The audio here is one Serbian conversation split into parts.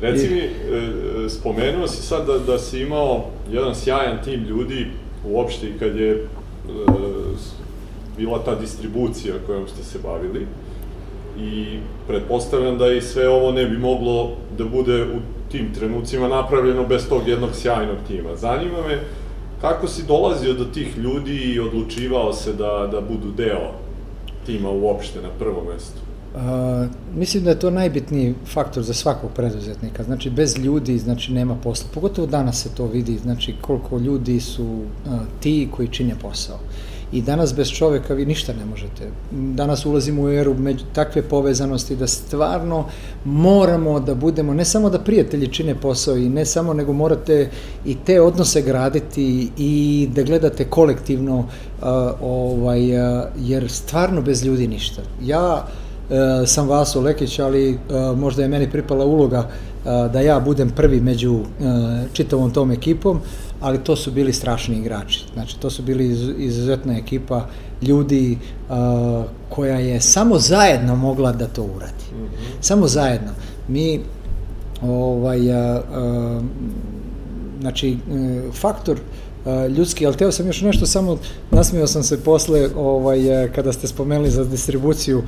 Reci mi, e, e, spomenuo si sad da, da si imao jedan sjajan tim ljudi uopšte i kad je e, bila ta distribucija kojom ste se bavili i pretpostavljam da i sve ovo ne bi moglo da bude u tim trenucima napravljeno bez tog jednog sjajnog tima. Zanima me kako si dolazio do tih ljudi i odlučivao se da, da budu deo tima uopšte na prvom mestu? Uh, mislim da je to najbitniji faktor za svakog preduzetnika. Znači, bez ljudi, znači, nema posla. Pogotovo danas se to vidi, znači, koliko ljudi su uh, ti koji čine posao. I danas bez čoveka vi ništa ne možete. Danas ulazimo u eru među takve povezanosti da stvarno moramo da budemo, ne samo da prijatelji čine posao i ne samo, nego morate i te odnose graditi i da gledate kolektivno, uh, ovaj, jer stvarno bez ljudi ništa. Ja sam Vaso Lekić, ali uh, možda je meni pripala uloga uh, da ja budem prvi među čitavom tom ekipom, ali to su bili strašni igrači. Znači, to su bili izuzetna ekipa ljudi koja je samo zajedno mogla da to uradi. Mm -hmm. Samo zajedno. Mi, ovaj, znači, faktor ljudski, ali teo sam još nešto samo, nasmio sam se posle ovaj, e, kada ste spomenuli za distribuciju,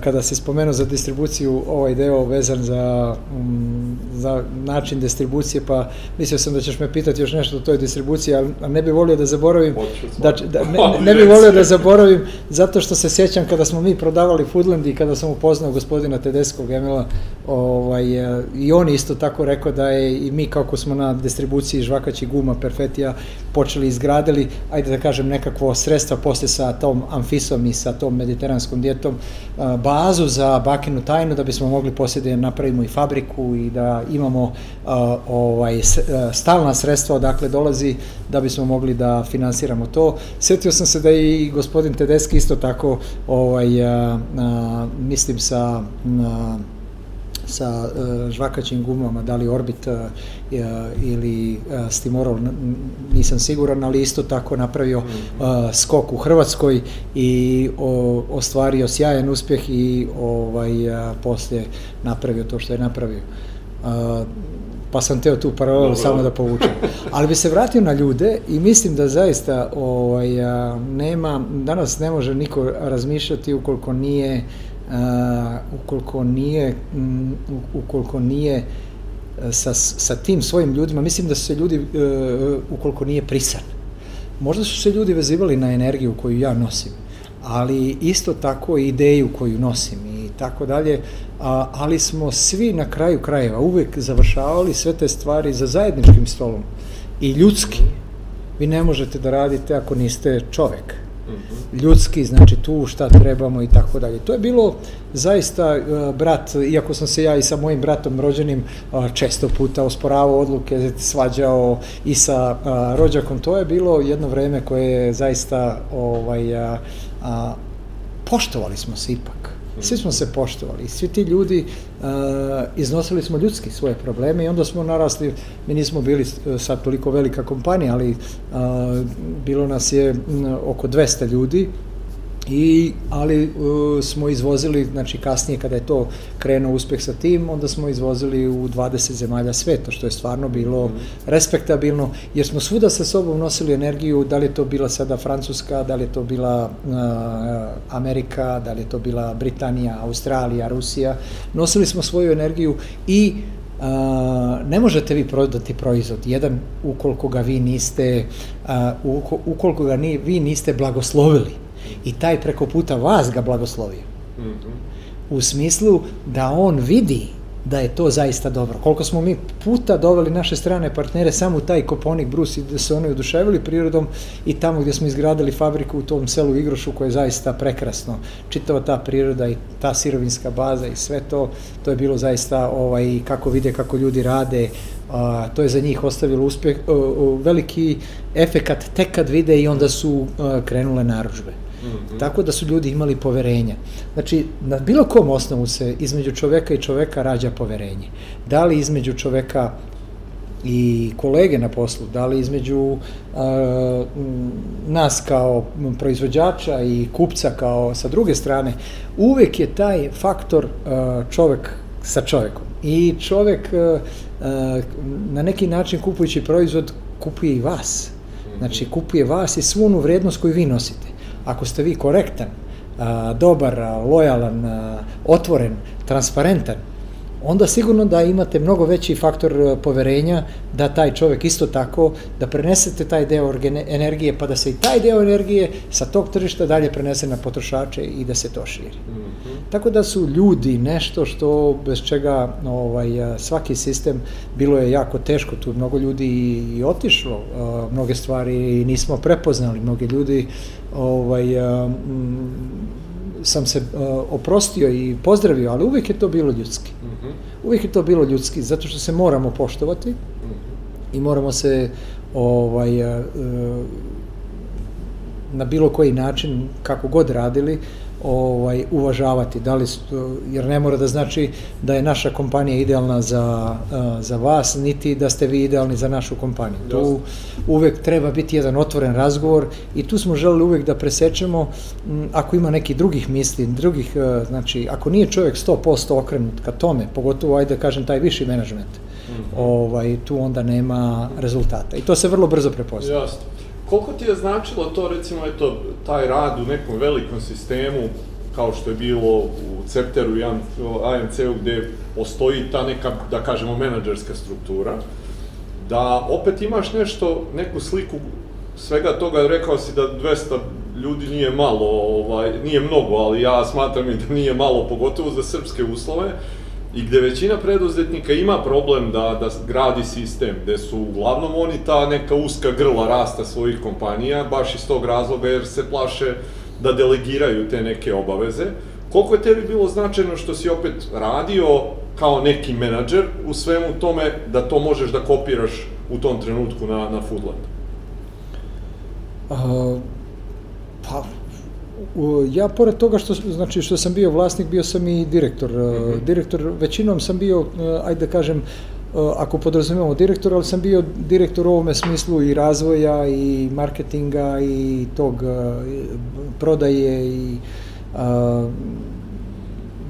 kada se spomenuo za distribuciju ovaj deo vezan za, um, za način distribucije, pa mislio sam da ćeš me pitati još nešto o toj distribuciji, ali ne bi volio da zaboravim, da, da, ne, ne bi volio da zaboravim, zato što se sjećam kada smo mi prodavali Foodland i kada sam upoznao gospodina Tedeskog Emila, ovaj, e, i on isto tako rekao da je i mi kako smo na distribuciji žvakaći guma, perfetija, počeli izgradili, ajde da kažem, nekakvo sredstva posle sa tom amfisom i sa tom mediteranskom dijetom, bazu za bakinu tajnu da bismo mogli poslije da napravimo i fabriku i da imamo ovaj, stalna sredstva odakle dolazi da bismo mogli da finansiramo to. Sjetio sam se da i gospodin Tedeski isto tako ovaj, mislim sa sa uh, žvakaćim gumama, da li Orbit uh, ili uh, Stimorol, nisam siguran, ali isto tako napravio uh, skok u Hrvatskoj i o, ostvario sjajan uspjeh i ovaj, uh, poslije napravio to što je napravio. Uh, pa sam teo tu paralelu samo da povučem. Ali bi se vratio na ljude i mislim da zaista ovaj, nema, danas ne može niko razmišljati ukoliko nije uh, ukoliko nije, ukoliko nije e, sa, sa tim svojim ljudima, mislim da su se ljudi, e, ukoliko nije prisan. Možda su se ljudi vezivali na energiju koju ja nosim, ali isto tako i ideju koju nosim i tako dalje, ali smo svi na kraju krajeva uvek završavali sve te stvari za zajedničkim stolom i ljudski. Vi ne možete da radite ako niste čovek ljudski, znači tu šta trebamo i tako dalje. To je bilo zaista, uh, brat, iako sam se ja i sa mojim bratom rođenim uh, često puta osporavao odluke, svađao i sa uh, rođakom, to je bilo jedno vreme koje je zaista ovaj, poštovali smo se ipak. Svi smo se poštovali, svi ti ljudi uh, iznosili smo ljudski svoje probleme i onda smo narasli, mi nismo bili sad toliko velika kompanija, ali uh, bilo nas je oko 200 ljudi I, ali uh, smo izvozili, znači kasnije kada je to krenuo uspeh sa tim, onda smo izvozili u 20 zemalja sveta, što je stvarno bilo mm. respektabilno, jer smo svuda sa sobom nosili energiju, da li je to bila sada Francuska, da li je to bila uh, Amerika, da li je to bila Britanija, Australija, Rusija, nosili smo svoju energiju i Uh, ne možete vi prodati proizvod jedan ukoliko ga vi niste uh, ukoliko ga ni, vi niste blagoslovili i taj preko puta vas ga blagoslovio. U smislu da on vidi da je to zaista dobro. Koliko smo mi puta doveli naše strane partnere samo u taj Koponik Brus i da se oni oduševili prirodom i tamo gdje smo izgradili fabriku u tom selu Igrošu koje je zaista prekrasno. Čitava ta priroda i ta sirovinska baza i sve to, to je bilo zaista ovaj, kako vide kako ljudi rade, a, to je za njih ostavilo uspjeh, o, o, veliki efekat tek kad vide i onda su a, krenule naručbe. -hmm. Tako da su ljudi imali poverenja. Znači, na bilo kom osnovu se između čoveka i čoveka rađa poverenje. Da li između čoveka i kolege na poslu, da li između uh, nas kao proizvođača i kupca kao sa druge strane, uvek je taj faktor uh, čovek sa čovekom. I čovek na neki način kupujući proizvod kupuje i vas. Znači kupuje vas i svu onu vrednost koju vi nosite. Ako ste vi korektan, dobar, lojalan, otvoren, transparentan, onda sigurno da imate mnogo veći faktor poverenja da taj čovek isto tako, da prenesete taj deo energije, pa da se i taj deo energije sa tog tržišta dalje prenese na potrošače i da se to širi. Mm -hmm. Tako da su ljudi nešto što bez čega ovaj, svaki sistem, bilo je jako teško, tu mnogo ljudi i, i otišlo, mnoge stvari nismo prepoznali, mnogi ljudi ovaj, sam se uh, oprostio i pozdravio, ali uvijek je to bilo ljudski. Mm -hmm. Uvijek je to bilo ljudski, zato što se moramo poštovati mm -hmm. i moramo se ovaj, uh, na bilo koji način, kako god radili, ovaj, uvažavati, da li, jer ne mora da znači da je naša kompanija idealna za, za vas, niti da ste vi idealni za našu kompaniju. Tu uvek treba biti jedan otvoren razgovor i tu smo želeli uvek da presečemo ako ima neki drugih misli, drugih, znači, ako nije čovjek 100% okrenut ka tome, pogotovo, ajde da kažem, taj viši menadžment, mm -hmm. ovaj, tu onda nema rezultata. I to se vrlo brzo prepoznaje. Jasno. Koliko ti je značilo to, recimo, eto, taj rad u nekom velikom sistemu, kao što je bilo u Cepteru i AMC-u, gde postoji ta neka, da kažemo, menadžerska struktura, da opet imaš nešto, neku sliku svega toga, rekao si da 200 ljudi nije malo, ovaj, nije mnogo, ali ja smatram i da nije malo, pogotovo za srpske uslove, i gde većina preduzetnika ima problem da, da gradi sistem, gde su uglavnom oni ta neka uska grla rasta svojih kompanija, baš iz tog razloga jer se plaše da delegiraju te neke obaveze. Koliko je tebi bilo značajno što si opet radio kao neki menadžer u svemu tome da to možeš da kopiraš u tom trenutku na, na Foodlandu? Uh, pa, ja pored toga što znači što sam bio vlasnik, bio sam i direktor. Mm -hmm. Direktor većinom sam bio e, ajde da kažem e, ako podrazumemo direktor, ali sam bio direktor u ovome smislu i razvoja i marketinga i tog prodaje i a,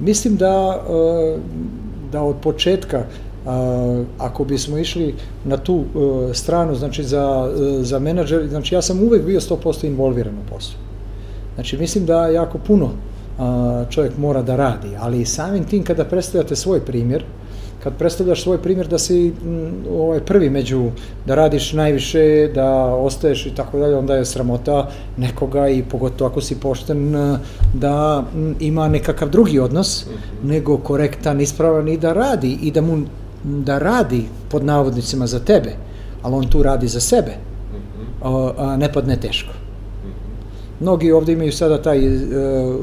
mislim da da od početka a, ako bismo išli na tu a, stranu, znači za, za menadžer, znači ja sam uvek bio 100% involviran u poslu. Znači, mislim da jako puno čovjek mora da radi, ali samim tim kada predstavljate svoj primjer, kad predstavljaš svoj primjer da si ovaj prvi među da radiš najviše, da ostaješ i tako dalje, onda je sramota nekoga i pogotovo ako si pošten da ima nekakav drugi odnos mhm. nego korektan, ispravan i da radi i da mu da radi pod navodnicima za tebe, ali on tu radi za sebe, mhm. a ne padne teško. Mnogi ovde imaju sada taj uh,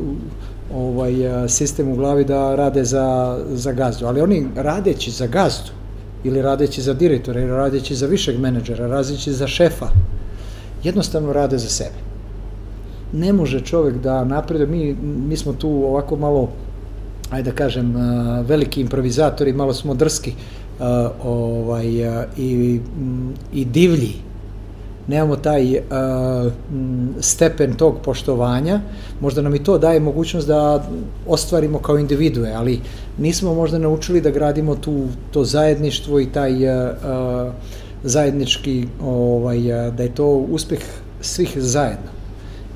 ovaj, e, sistem u glavi da rade za, za gazdu, ali oni radeći za gazdu, ili radeći za direktora, ili radeći za višeg menadžera, radeći za šefa, jednostavno rade za sebe. Ne može čovek da napreduje, mi, mi smo tu ovako malo, ajde da kažem, e, veliki improvizatori, malo smo drski ovaj, i, i divlji, nemamo taj uh, stepen tog poštovanja, možda nam i to daje mogućnost da ostvarimo kao individue, ali nismo možda naučili da gradimo tu, to zajedništvo i taj uh, zajednički, ovaj, da je to uspeh svih zajedno.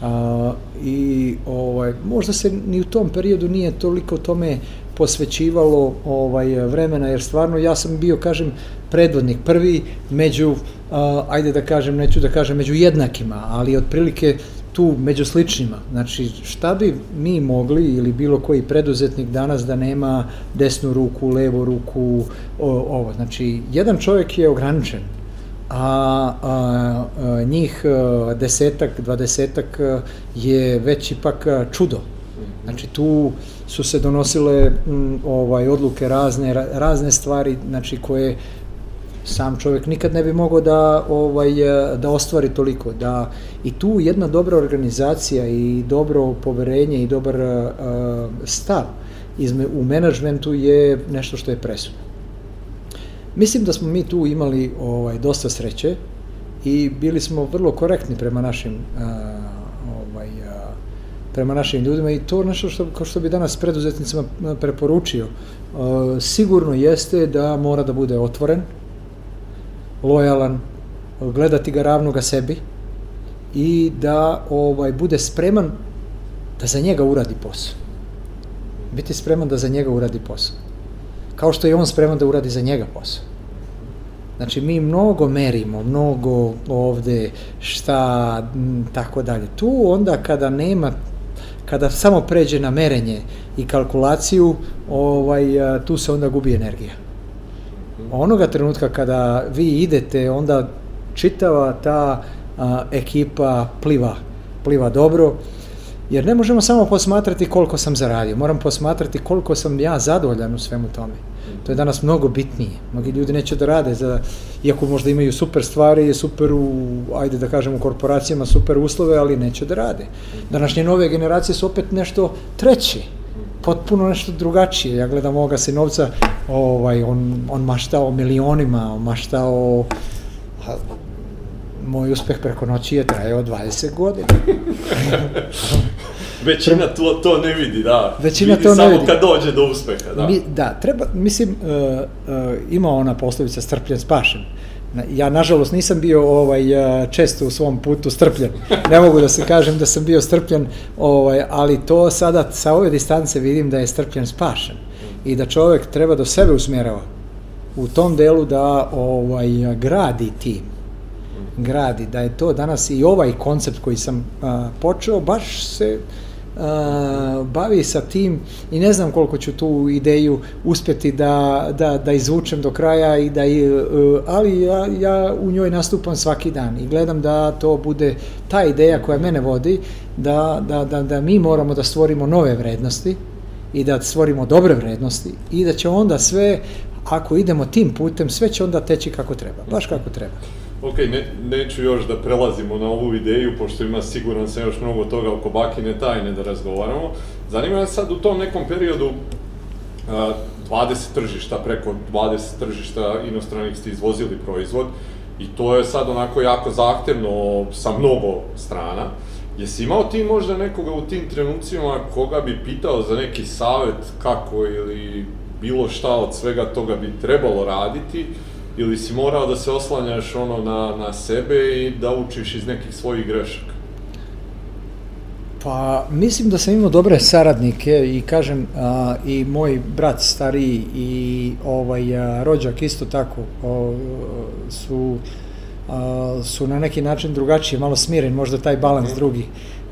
Uh, I ovaj, možda se ni u tom periodu nije toliko tome posvećivalo ovaj vremena jer stvarno ja sam bio kažem predvodnik prvi među ajde da kažem neću da kažem među jednakima ali otprilike tu među sličnima. Znači, šta bi mi mogli ili bilo koji preduzetnik danas da nema desnu ruku, levu ruku, ovo. Znači, jedan čovjek je ograničen, a, a, a njih desetak, dvadesetak je već ipak čudo. Znači, tu su se donosile m, ovaj odluke razne razne stvari znači koje sam čovjek nikad ne bi mogao da ovaj da ostvari toliko da i tu jedna dobra organizacija i dobro poverenje i dobar uh, stav izme, u menadžmentu je nešto što je presudno. Mislim da smo mi tu imali ovaj dosta sreće i bili smo vrlo korektni prema našim uh, ovaj uh, prema našim ljudima i to nešto što, kao što bi danas preduzetnicima preporučio, sigurno jeste da mora da bude otvoren, lojalan, gledati ga ravnoga sebi i da ovaj bude spreman da za njega uradi posao. Biti spreman da za njega uradi posao. Kao što je on spreman da uradi za njega posao. Znači, mi mnogo merimo, mnogo ovde šta, tako dalje. Tu onda kada nema, kada samo pređe na merenje i kalkulaciju, ovaj, tu se onda gubi energija. Onoga trenutka kada vi idete, onda čitava ta a, ekipa pliva, pliva dobro, jer ne možemo samo posmatrati koliko sam zaradio, moram posmatrati koliko sam ja zadovoljan u svemu tome. To je danas mnogo bitnije. Mnogi ljudi neće da rade, za, iako možda imaju super stvari, super u, ajde da kažem, u korporacijama super uslove, ali neće da rade. Današnje nove generacije su opet nešto treće, potpuno nešto drugačije. Ja gledam ovoga sinovca, ovaj, on, on mašta o milionima, on mašta o... Ha, moj uspeh preko noći je trajao 20 godina. Većina to, to ne vidi, da. Većina vidi to samo ne vidi. kad dođe do uspeha, da. Mi, da, treba, mislim, uh, uh, ima ona poslovica strpljen spašen. Ja, nažalost, nisam bio ovaj, uh, često u svom putu strpljen. Ne mogu da se kažem da sam bio strpljen, ovaj, ali to sada sa ove distance vidim da je strpljen spašen. I da čovek treba do sebe usmjerava u tom delu da ovaj, gradi tim gradi, da je to danas i ovaj koncept koji sam a, počeo, baš se bavi sa tim i ne znam koliko ću tu ideju uspjeti da, da, da izvučem do kraja i da i, ali ja, ja u njoj nastupam svaki dan i gledam da to bude ta ideja koja mene vodi da, da, da, da mi moramo da stvorimo nove vrednosti i da stvorimo dobre vrednosti i da će onda sve ako idemo tim putem sve će onda teći kako treba, baš kako treba. Ok, ne, neću još da prelazimo na ovu ideju, pošto ima siguran sam još mnogo toga oko bakine tajne da razgovaramo. Zanima me sad u tom nekom periodu a, 20 tržišta, preko 20 tržišta inostranih ste izvozili proizvod i to je sad onako jako zahtevno sa mnogo strana. Jesi imao ti možda nekoga u tim trenucima koga bi pitao za neki savet kako ili bilo šta od svega toga bi trebalo raditi ili si morao da se oslanjaš ono na, na sebe i da učiš iz nekih svojih grešaka? Pa, mislim da sam imao dobre saradnike i kažem, a, i moj brat stariji i ovaj a, rođak isto tako o, su a, su na neki način drugačije, malo smiren, možda taj balans mm. drugi.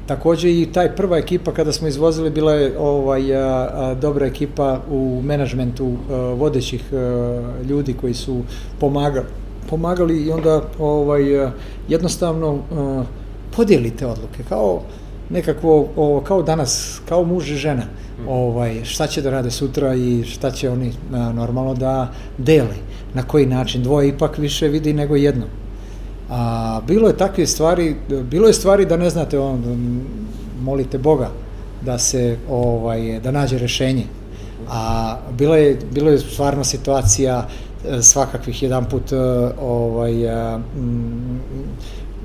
Takođe i taj prva ekipa kada smo izvozili bila je ovaj a, a, dobra ekipa u menadžmentu a, vodećih a, ljudi koji su pomagali pomagali i onda ovaj a, jednostavno a, podijelite odluke. Kao nekakvo ovo, kao danas kao muž i žena ovaj šta će da rade sutra i šta će oni a, normalno da dele na koji način. Dvoje ipak više vidi nego jedno A, bilo je takve stvari, bilo je stvari da ne znate, on, molite Boga da se, ovaj, da nađe rešenje. A bilo je, bilo je stvarno situacija e, svakakvih jedan put e, ovaj, a, m,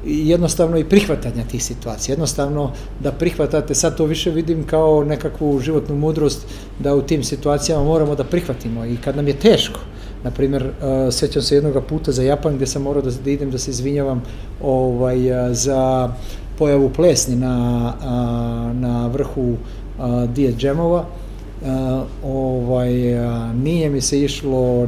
jednostavno i prihvatanja tih situacija. Jednostavno da prihvatate, sad to više vidim kao nekakvu životnu mudrost, da u tim situacijama moramo da prihvatimo i kad nam je teško, Na primjer, uh, sećam se jednog puta za Japan gde sam morao da, da idem da se izvinjavam ovaj, uh, za pojavu plesni na, uh, na vrhu uh, Dijet džemova. Uh, ovaj, uh, nije mi se išlo,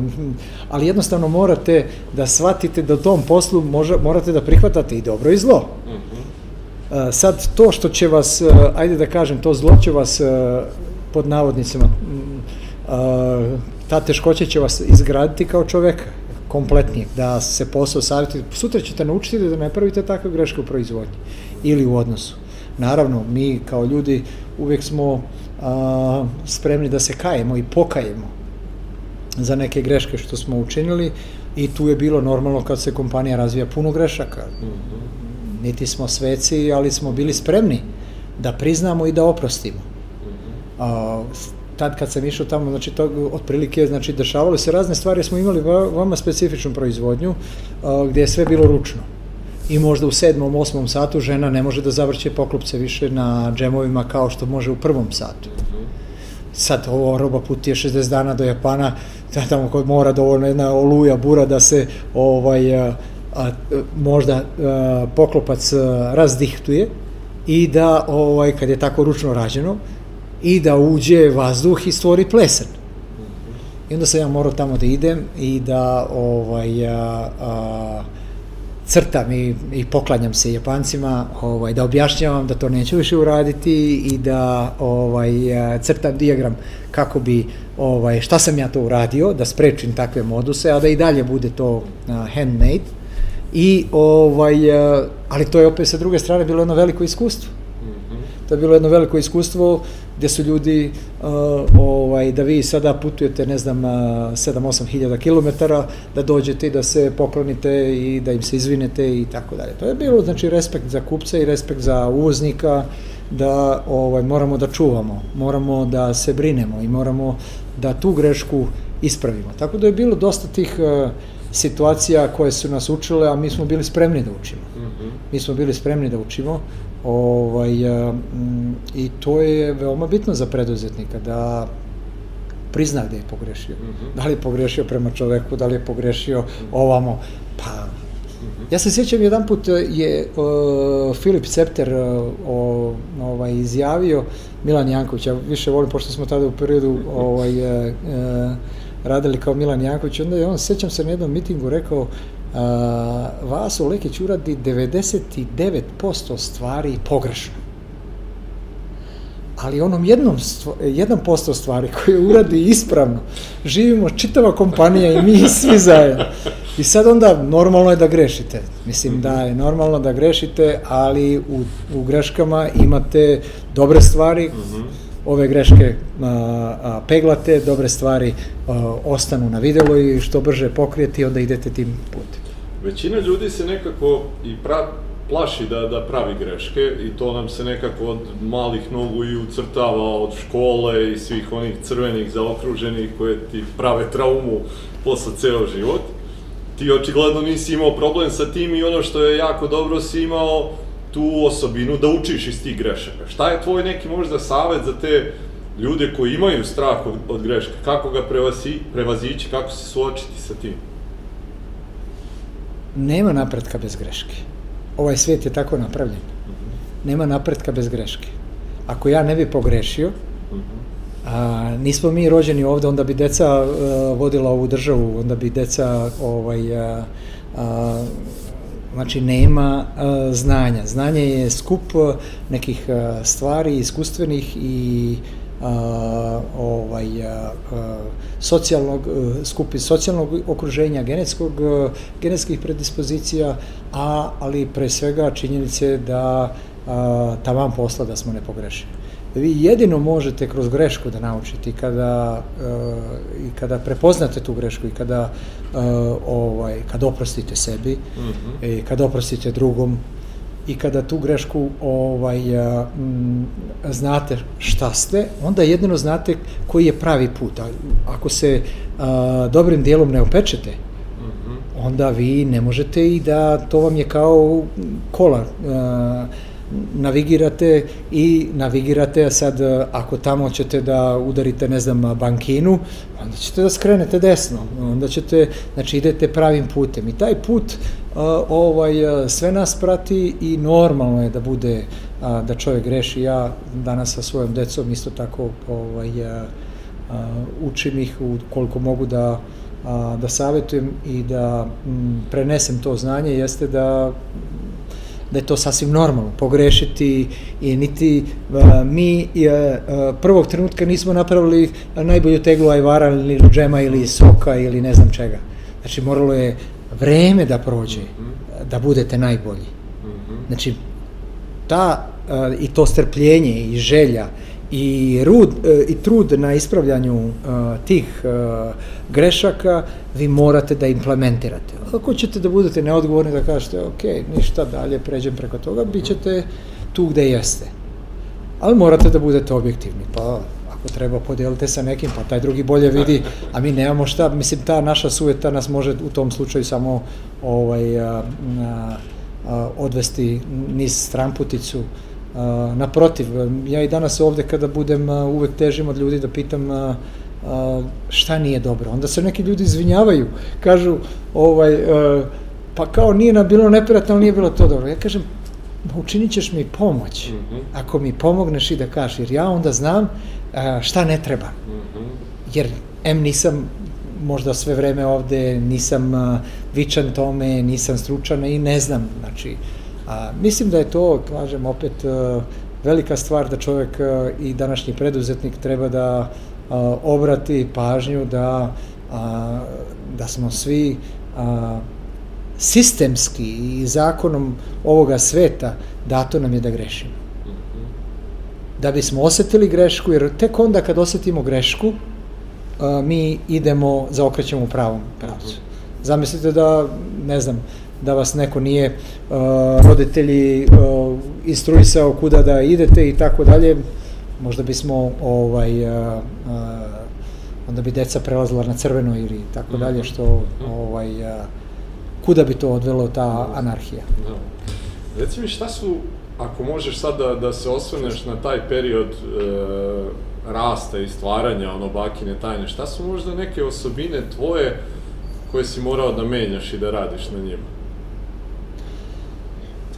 ali jednostavno morate da shvatite da u tom poslu može, morate da prihvatate i dobro i zlo. Mm -hmm. uh, sad, to što će vas, uh, ajde da kažem, to zlo će vas uh, pod navodnicima uh, ta teškoća će vas izgraditi kao čoveka kompletnijeg, da se posao savjeti. Sutra ćete naučiti da ne pravite takve greške u proizvodnji ili u odnosu. Naravno, mi kao ljudi uvek smo a, spremni da se kajemo i pokajemo za neke greške što smo učinili i tu je bilo normalno kad se kompanija razvija puno grešaka. Mhm. Niti smo sveci, ali smo bili spremni da priznamo i da oprostimo. Mhm. A, tad kad sam išao tamo, znači to otprilike, znači dešavalo se razne stvari, smo imali veoma specifičnu proizvodnju, a, gdje je sve bilo ručno. i možda u sedmom, osmom satu žena ne može da zavrće poklopce više na džemovima kao što može u prvom satu. Sad ovo roba putuje 60 dana do Japana, da tamo kod mora dovoljno jedna oluja, bura da se ovaj, a, a, možda a, poklopac a, razdihtuje i da ovaj, kad je tako ručno rađeno i da uđe vazduh i stvori plesen. I onda sam ja morao tamo da idem i da ovaj, a, a, crtam i, i poklanjam se Japancima, ovaj, da objašnjavam da to neću više uraditi i da ovaj, crtam dijagram kako bi, ovaj, šta sam ja to uradio, da sprečim takve moduse, a da i dalje bude to uh, handmade. I, ovaj, ali to je opet sa druge strane bilo jedno veliko iskustvo. To je bilo jedno veliko iskustvo gde su ljudi, uh, ovaj, da vi sada putujete, ne znam, 7-8 hiljada kilometara, da dođete i da se poklonite i da im se izvinete i tako dalje. To je bilo, znači, respekt za kupca i respekt za uvoznika, da ovaj, moramo da čuvamo, moramo da se brinemo i moramo da tu grešku ispravimo. Tako da je bilo dosta tih uh, situacija koje su nas učile, a mi smo bili spremni da učimo. Mm -hmm. Mi smo bili spremni da učimo Ovaj, m, I to je veoma bitno za preduzetnika, da prizna da je pogrešio. Mm -hmm. Da li je pogrešio prema čoveku, da li je pogrešio ovamo. Pa, mhm. ja se sjećam, jedan put je uh, Filip Cepter uh, o, ovaj, izjavio, Milan Janković, ja više volim, pošto smo tada u periodu ovaj, uh, radili kao Milan Janković, onda je on, sećam se na jednom mitingu, rekao, a, Vaso Lekić uradi 99% stvari pogrešno. Ali onom jednom, jedan posto stvari koje uradi ispravno, živimo čitava kompanija i mi svi zajedno. I sad onda normalno je da grešite. Mislim da je normalno da grešite, ali u, u greškama imate dobre stvari, mm -hmm ove greške peglate, dobre stvari ostanu na videlu i što brže pokrijeti, onda idete tim putem. Većina ljudi se nekako i plaši da, da pravi greške i to nam se nekako od malih nogu i ucrtava od škole i svih onih crvenih zaokruženih koje ti prave traumu posle ceo život. Ti očigledno nisi imao problem sa tim i ono što je jako dobro si imao tu osobinu da učiš iz tih grešaka. Šta je tvoj neki možda savet za te ljude koji imaju strah od, od greške? Kako ga prevazi, prevazići, kako se suočiti sa tim? Nema napretka bez greške. Ovaj svijet je tako napravljen. Nema napretka bez greške. Ako ja ne bi pogrešio, a, nismo mi rođeni ovde, onda bi deca a, vodila ovu državu, onda bi deca ovaj, a, a, Znači, nema uh, znanja. Znanje je skup nekih uh, stvari, iskustvenih i uh, ovaj, uh, socijalnog, uh, skupi socijalnog okruženja, genetskog, uh, genetskih predispozicija, a, ali pre svega činjenice da uh, tavan posla da smo nepogrešeni vi jedino možete kroz grešku da naučite i kada, uh, i kada prepoznate tu grešku i kada, uh, ovaj, kada oprostite sebi mm -hmm. i kada oprostite drugom i kada tu grešku ovaj, uh, m, znate šta ste, onda jedino znate koji je pravi put. A, ako se uh, dobrim dijelom ne opečete, mm -hmm. onda vi ne možete i da to vam je kao kola. Uh, navigirate i navigirate, sad ako tamo ćete da udarite, ne znam, bankinu, onda ćete da skrenete desno, onda ćete, znači idete pravim putem i taj put ovaj, sve nas prati i normalno je da bude da čovjek greši. Ja danas sa svojom decom isto tako ovaj, učim ih koliko mogu da da savetujem i da prenesem to znanje jeste da da je to sasvim normalno, pogrešiti i niti uh, mi uh, prvog trenutka nismo napravili najbolju teglu ajvara ili džema ili soka ili ne znam čega. Znači moralo je vreme da prođe, da budete najbolji. Znači, ta uh, i to strpljenje i želja i, rud, i trud na ispravljanju uh, tih uh, grešaka vi morate da implementirate. Ako ćete da budete neodgovorni, da kažete, ok, ništa dalje, pređem preko toga, bit ćete tu gde jeste. Ali morate da budete objektivni, pa ako treba podijelite sa nekim, pa taj drugi bolje vidi, a mi nemamo šta, mislim, ta naša sujeta nas može u tom slučaju samo ovaj, a, a, odvesti niz stramputicu. Naprotiv, ja i danas ovde kada budem uvek težim od ljudi da pitam šta nije dobro. Onda se neki ljudi izvinjavaju, kažu ovaj, pa kao nije nam bilo neprijatno, ali nije bilo to dobro. Ja kažem, učinit ćeš mi pomoć, -hmm. ako mi pomogneš i da kažeš, jer ja onda znam šta ne treba. -hmm. Jer M nisam možda sve vreme ovde, nisam vičan tome, nisam stručan i ne znam, znači, a, mislim da je to, kažem, opet velika stvar da čovek i današnji preduzetnik treba da a, obrati pažnju da, a, da smo svi a, sistemski i zakonom ovoga sveta dato nam je da grešimo. Da bismo osetili grešku, jer tek onda kad osetimo grešku, mi idemo, zaokrećemo u pravom pravcu. Zamislite da, ne znam, da vas neko nije roditelji instruisao kuda da idete i tako dalje, možda bismo ovaj onda bi deca prelazila na crveno ili tako mhm. dalje što ovaj kuda bi to odvelo ta anarhija. Da. Reci mi šta su, ako možeš sad da, da se osvrneš na taj period e, rasta i stvaranja ono bakine tajne, šta su možda neke osobine tvoje koje si morao da menjaš i da radiš na njima?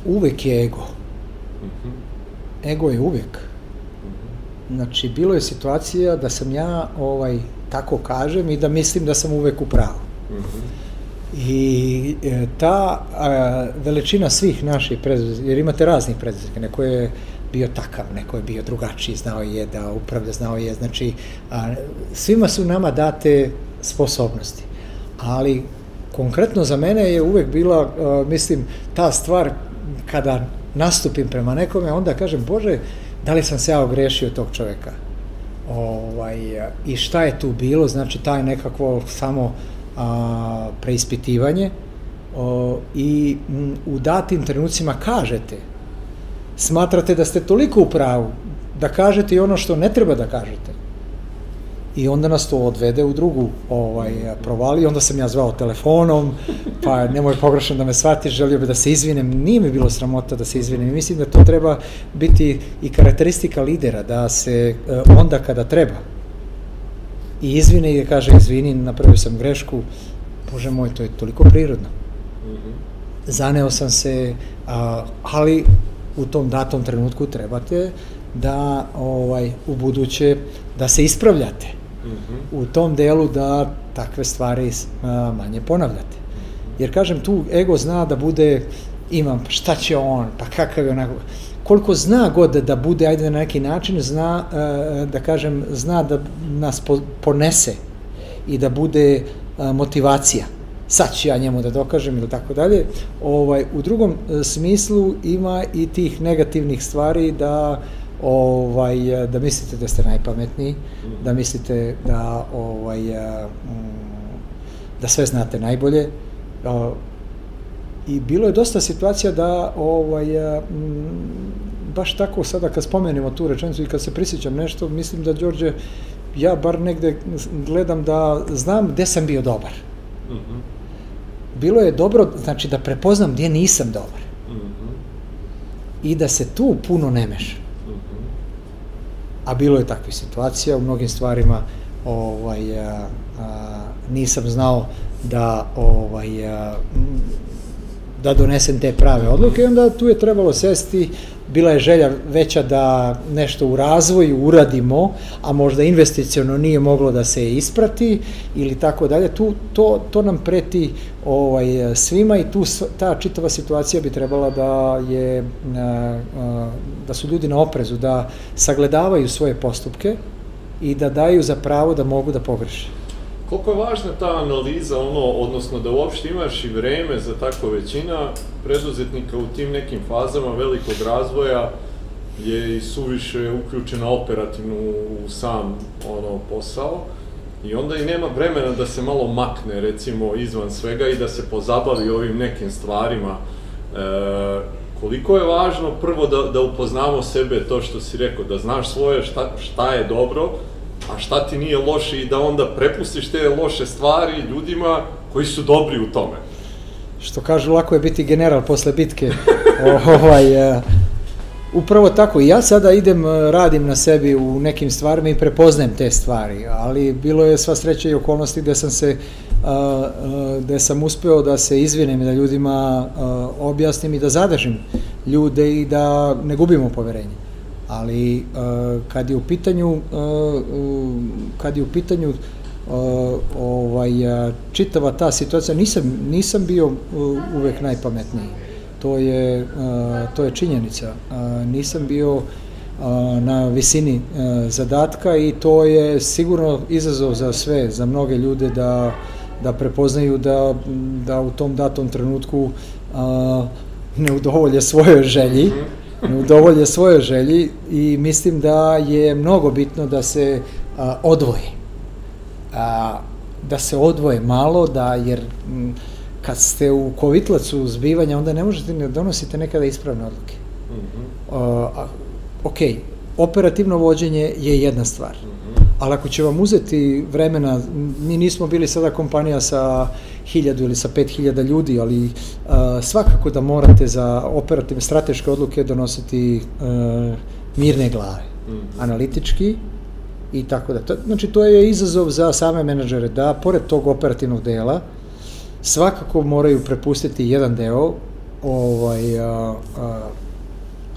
Uvek je ego. Mhm. Ego je uvek. Mhm. Znači, bilo je situacija da sam ja, ovaj, tako kažem, i da mislim da sam uvek u pravu. Mhm. I e, ta a, veličina svih naših preduzetnika, jer imate raznih preduzetnika, neko je bio takav, neko je bio drugačiji, znao je da upravlja, znao je, znači, a, svima su nama date sposobnosti, ali konkretno za mene je uvek bila, a, mislim, ta stvar kada nastupim prema nekome, onda kažem, Bože, da li sam se ja ogrešio tog čoveka? Ovaj, I šta je tu bilo? Znači, taj nekakvo samo a, preispitivanje o, i m, u datim trenucima kažete, smatrate da ste toliko u pravu da kažete i ono što ne treba da kažete. I onda nas to odvede u drugu ovaj, provali, onda sam ja zvao telefonom, pa nemoj pogrešno da me shvatiš, želio bi da se izvinem, nije mi bilo sramota da se izvinem mislim da to treba biti i karakteristika lidera, da se e, onda kada treba, i izvine i kaže izvini, napravio sam grešku, bože moj, to je toliko prirodno. Mhm. Zaneo sam se, a, ali u tom datom trenutku trebate da ovaj u buduće da se ispravljate. Mm -hmm. U tom delu da takve stvari a, manje ponavljate. Jer kažem tu ego zna da bude imam šta će on, pa kakav je onako koliko zna god da bude, ajde na neki način, zna, da kažem, zna da nas ponese i da bude motivacija. Sad ću ja njemu da dokažem ili tako dalje. Ovaj, u drugom e, smislu ima i tih negativnih stvari da ovaj, da mislite da ste najpametniji, da mislite da ovaj, da sve znate najbolje, I bilo je dosta situacija da ovaj, baš tako sada kad spomenemo tu rečenicu i kad se prisjećam nešto, mislim da Đorđe, ja bar negde gledam da znam gde sam bio dobar. Mm -hmm. Bilo je dobro, znači da prepoznam gdje nisam dobar. Mm -hmm. I da se tu puno ne meša. A bilo je takvih situacija. U mnogim stvarima ovaj, a, a, nisam znao da ovaj, a, da donesem te prave odluke. I onda tu je trebalo sesti, bila je želja veća da nešto u razvoju uradimo, a možda investiciono nije moglo da se isprati ili tako dalje, tu, to, to nam preti ovaj, svima i tu ta čitava situacija bi trebala da je da su ljudi na oprezu, da sagledavaju svoje postupke i da daju za pravo da mogu da pogreše koliko je važna ta analiza, ono, odnosno da uopšte imaš i vreme za tako većina preduzetnika u tim nekim fazama velikog razvoja je i suviše uključena operativno u sam ono posao. I onda i nema vremena da se malo makne recimo izvan svega i da se pozabavi ovim nekim stvarima. E, koliko je važno prvo da, da upoznamo sebe to što si rekao, da znaš svoje šta, šta je dobro, a šta ti nije loše i da onda prepustiš te loše stvari ljudima koji su dobri u tome. što kažu, lako je biti general posle bitke. ovaj, uh, Upravo tako, i ja sada idem, radim na sebi u nekim stvarima i prepoznajem te stvari, ali bilo je sva sreća i okolnosti gde sam se, gde sam uspeo da se izvinem i da ljudima objasnim i da zadržim ljude i da ne gubimo poverenje. Ali kad je u pitanju, kad je u pitanju ovaj, čitava ta situacija, nisam, nisam bio uvek najpametniji. To je, to je činjenica. Nisam bio na visini zadatka i to je sigurno izazov za sve, za mnoge ljude da, da prepoznaju da, da u tom datom trenutku ne udovolje svojoj želji, ne udovolje svojoj želji i mislim da je mnogo bitno da se odvoji. Da se odvoje malo, da jer kad ste u kovitlacu zbivanja, onda ne možete, ne donosite nekada ispravne odluke. Mm -hmm. uh, ok, operativno vođenje je jedna stvar, mm -hmm. Ali ako će vam uzeti vremena, mi nismo bili sada kompanija sa hiljadu ili sa pet hiljada ljudi, ali uh, svakako da morate za operativne strateške odluke donositi uh, mirne glave, mm -hmm. analitički, i tako da. Znači, to je izazov za same menadžere, da pored tog operativnog dela, svakako moraju prepustiti jedan deo ovaj, a, a,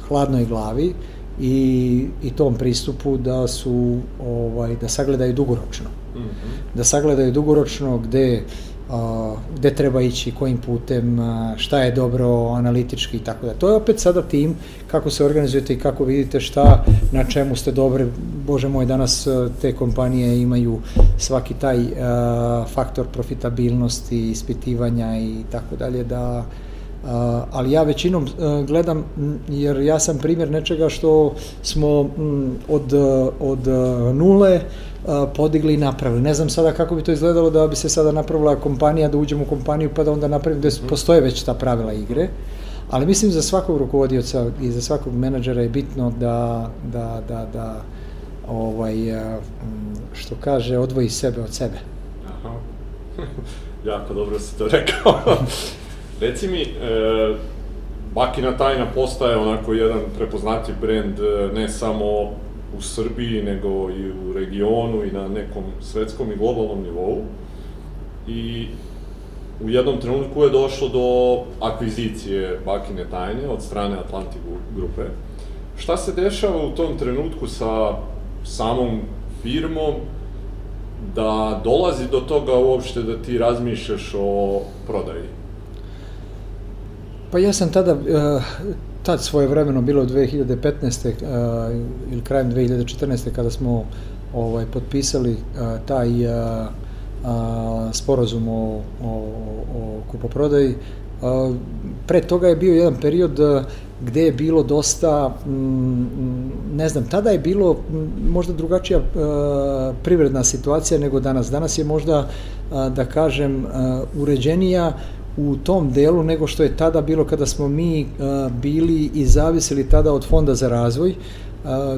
hladnoj glavi i, i tom pristupu da su ovaj da sagledaju dugoročno. Mm -hmm. Da sagledaju dugoročno gde a, gde treba ići, kojim putem, a, šta je dobro analitički i tako da. To je opet sada tim kako se organizujete i kako vidite šta, na čemu ste dobri. Bože moj, danas te kompanije imaju svaki taj a, faktor profitabilnosti, ispitivanja i tako dalje da ali ja većinom uh, gledam, jer ja sam primjer nečega što smo od, od nule podigli i napravili. Ne znam sada kako bi to izgledalo da bi se sada napravila kompanija, da uđemo u kompaniju pa da onda napravimo gde mhm. postoje već ta pravila igre. Ali mislim za svakog rukovodioca i za svakog menadžera je bitno da, da, da, da ovaj, što kaže, odvoji sebe od sebe. Aha. jako dobro si to rekao. Reci mi, e, Bakina tajna postaje onako jedan prepoznatljiv brend e, ne samo u Srbiji, nego i u regionu i na nekom svetskom i globalnom nivou. I u jednom trenutku je došlo do akvizicije Bakine tajne od strane Atlantic grupe. Šta se dešava u tom trenutku sa samom firmom da dolazi do toga uopšte da ti razmišljaš o prodaji? Pa ja sam tada, uh, tad svoje vremeno bilo 2015. Uh, ili krajem 2014. kada smo ovaj, potpisali uh, taj sporazum o, o, o kupoprodaji. Pre toga je bio jedan period gde je bilo dosta, mm, ne znam, tada je bilo možda drugačija privredna situacija nego danas. Danas je možda, da kažem, uređenija u tom delu nego što je tada bilo kada smo mi bili i zavisili tada od Fonda za razvoj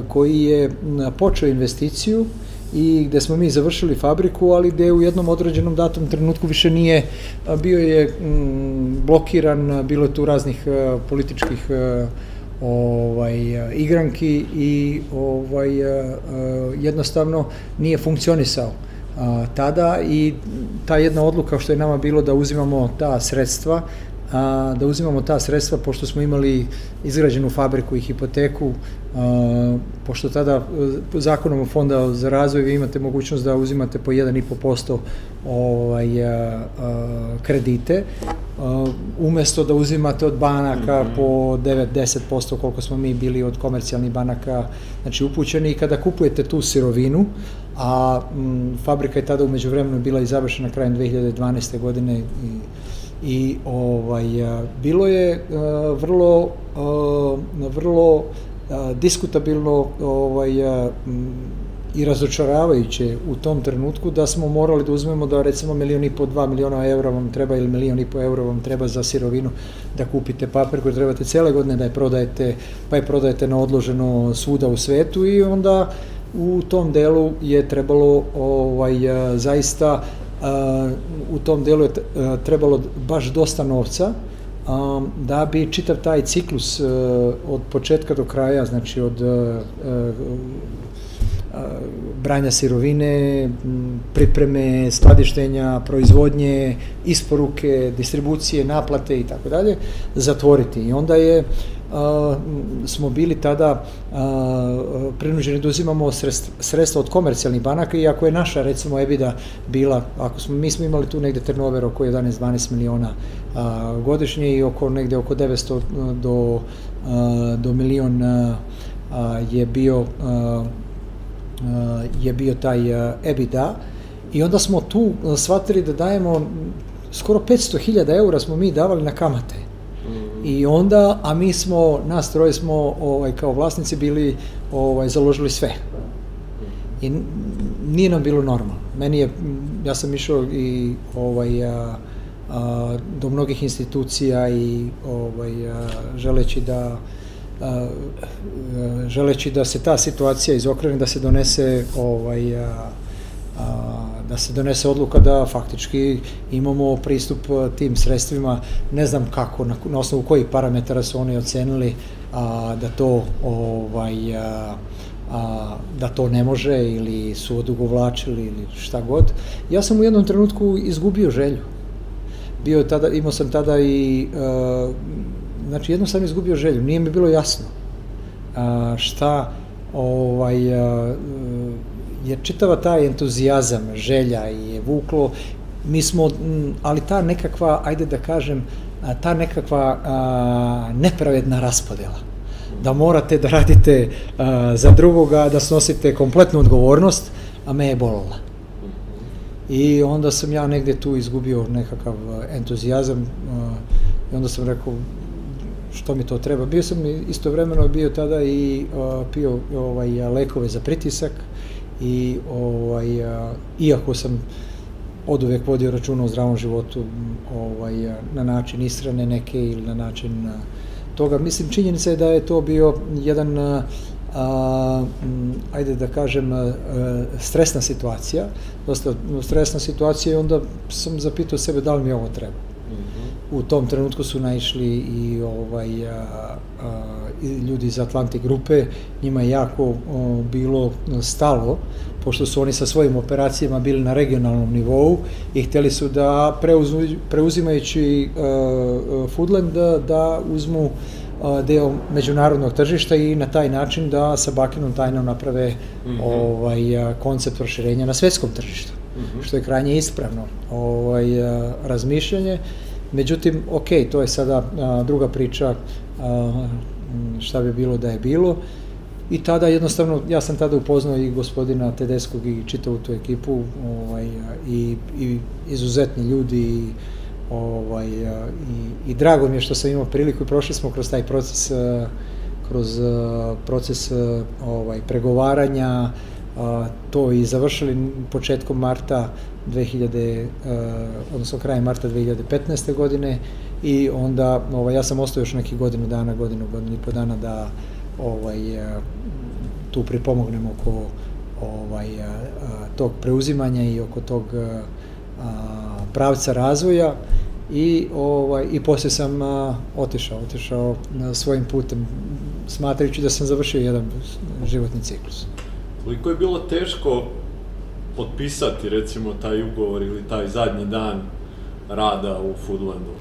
koji je počeo investiciju i gde smo mi završili fabriku, ali gde u jednom određenom datom trenutku više nije, bio je blokiran, bilo je tu raznih političkih ovaj igranki i ovaj jednostavno nije funkcionisao a, tada i ta jedna odluka što je nama bilo da uzimamo ta sredstva, a, da uzimamo ta sredstva pošto smo imali izgrađenu fabriku i hipoteku, a, pošto tada e, zakonom fonda za razvoj vi imate mogućnost da uzimate po 1,5% ovaj, a, a, kredite, a, umesto da uzimate od banaka mm -hmm. po 9-10% koliko smo mi bili od komercijalnih banaka znači upućeni i kada kupujete tu sirovinu, a m, fabrika je tada umeđu vremenu bila i završena krajem 2012. godine i, i ovaj, a, bilo je a, vrlo, a, vrlo a, diskutabilno ovaj, a, m, i razočaravajuće u tom trenutku da smo morali da uzmemo da recimo milion i po, dva miliona evra vam treba ili milion i po evra vam treba za sirovinu da kupite koji trebate cele godine da je prodajete, pa je prodajete na odloženo svuda u svetu i onda u tom delu je trebalo ovaj, zaista u tom delu je trebalo baš dosta novca, da bi čitav taj ciklus od početka do kraja, znači od branja sirovine, pripreme, skladištenja, proizvodnje, isporuke, distribucije, naplate i tako dalje, zatvoriti. I onda je smo bili tada prinuđeni da uzimamo sredstva od komercijalnih banaka, iako je naša, recimo, EBITDA bila, ako smo, mi smo imali tu negde turnover oko 11-12 miliona godišnje i oko negde oko 900 do, do milion je bio je bio taj EBITDA i onda smo tu shvatili da dajemo skoro 500.000 eura smo mi davali na kamate. I onda, a mi smo, nas troje smo ovaj, kao vlasnici bili ovaj, založili sve. I nije nam bilo normalno. Meni je, ja sam išao i ovaj, a, a, do mnogih institucija i ovaj, a, želeći da želeći da se ta situacija izokrene, da se donese ovaj, a, a, da se donese odluka da faktički imamo pristup tim sredstvima, ne znam kako, na, na osnovu kojih parametara su oni ocenili a, da to ovaj, a, a, da to ne može ili su odugovlačili ili šta god. Ja sam u jednom trenutku izgubio želju. Bio tada, imao sam tada i a, znači jedno sam izgubio želju, nije mi bilo jasno a, šta ovaj, a, je čitava taj entuzijazam, želja je vuklo, mi smo, ali ta nekakva, ajde da kažem, ta nekakva a, nepravedna raspodela da morate da radite a, za drugoga, da snosite kompletnu odgovornost, a me je bolila. I onda sam ja negde tu izgubio nekakav entuzijazam a, i onda sam rekao, što mi to treba. Bio sam istovremeno bio tada i uh, pio ovaj lekove za pritisak i ovaj iako sam od uvek vodio računa o zdravom životu ovaj na način ishrane neke ili na način toga mislim činjenica je da je to bio jedan uh, a, ajde da kažem, a, stresna situacija, dosta stresna situacija i onda sam zapitao sebe da li mi ovo treba u tom trenutku su naišli i ovaj a, a, i ljudi iz Atlantik grupe, njima je jako o, bilo stalo, pošto su oni sa svojim operacijama bili na regionalnom nivou i hteli su da preuzmu, preuzimajući uh, Foodland da, da uzmu uh, deo međunarodnog tržišta i na taj način da sa bakinom tajnom naprave mm -hmm. ovaj, koncept proširenja na svetskom tržištu, mm -hmm. što je krajnje ispravno ovaj, razmišljanje. Međutim, ok, to je sada a, druga priča a, šta bi bilo da je bilo. I tada jednostavno, ja sam tada upoznao i gospodina Tedeskog i čitavu tu ekipu ovaj, i, i izuzetni ljudi i, ovaj, i, i drago mi je što sam imao priliku i prošli smo kroz taj proces kroz proces ovaj, pregovaranja, to i završili početkom marta 2000, odnosno krajem marta 2015. godine i onda ovaj, ja sam ostao još neki godinu dana, godinu, godinu i po dana da ovaj, tu pripomognem oko ovaj, tog preuzimanja i oko tog pravca razvoja i ovaj i posle sam a, otišao, otišao na svojim putem smatrajući da sam završio jedan životni ciklus. Koliko je bilo teško potpisati recimo taj ugovor ili taj zadnji dan rada u Foodlandu?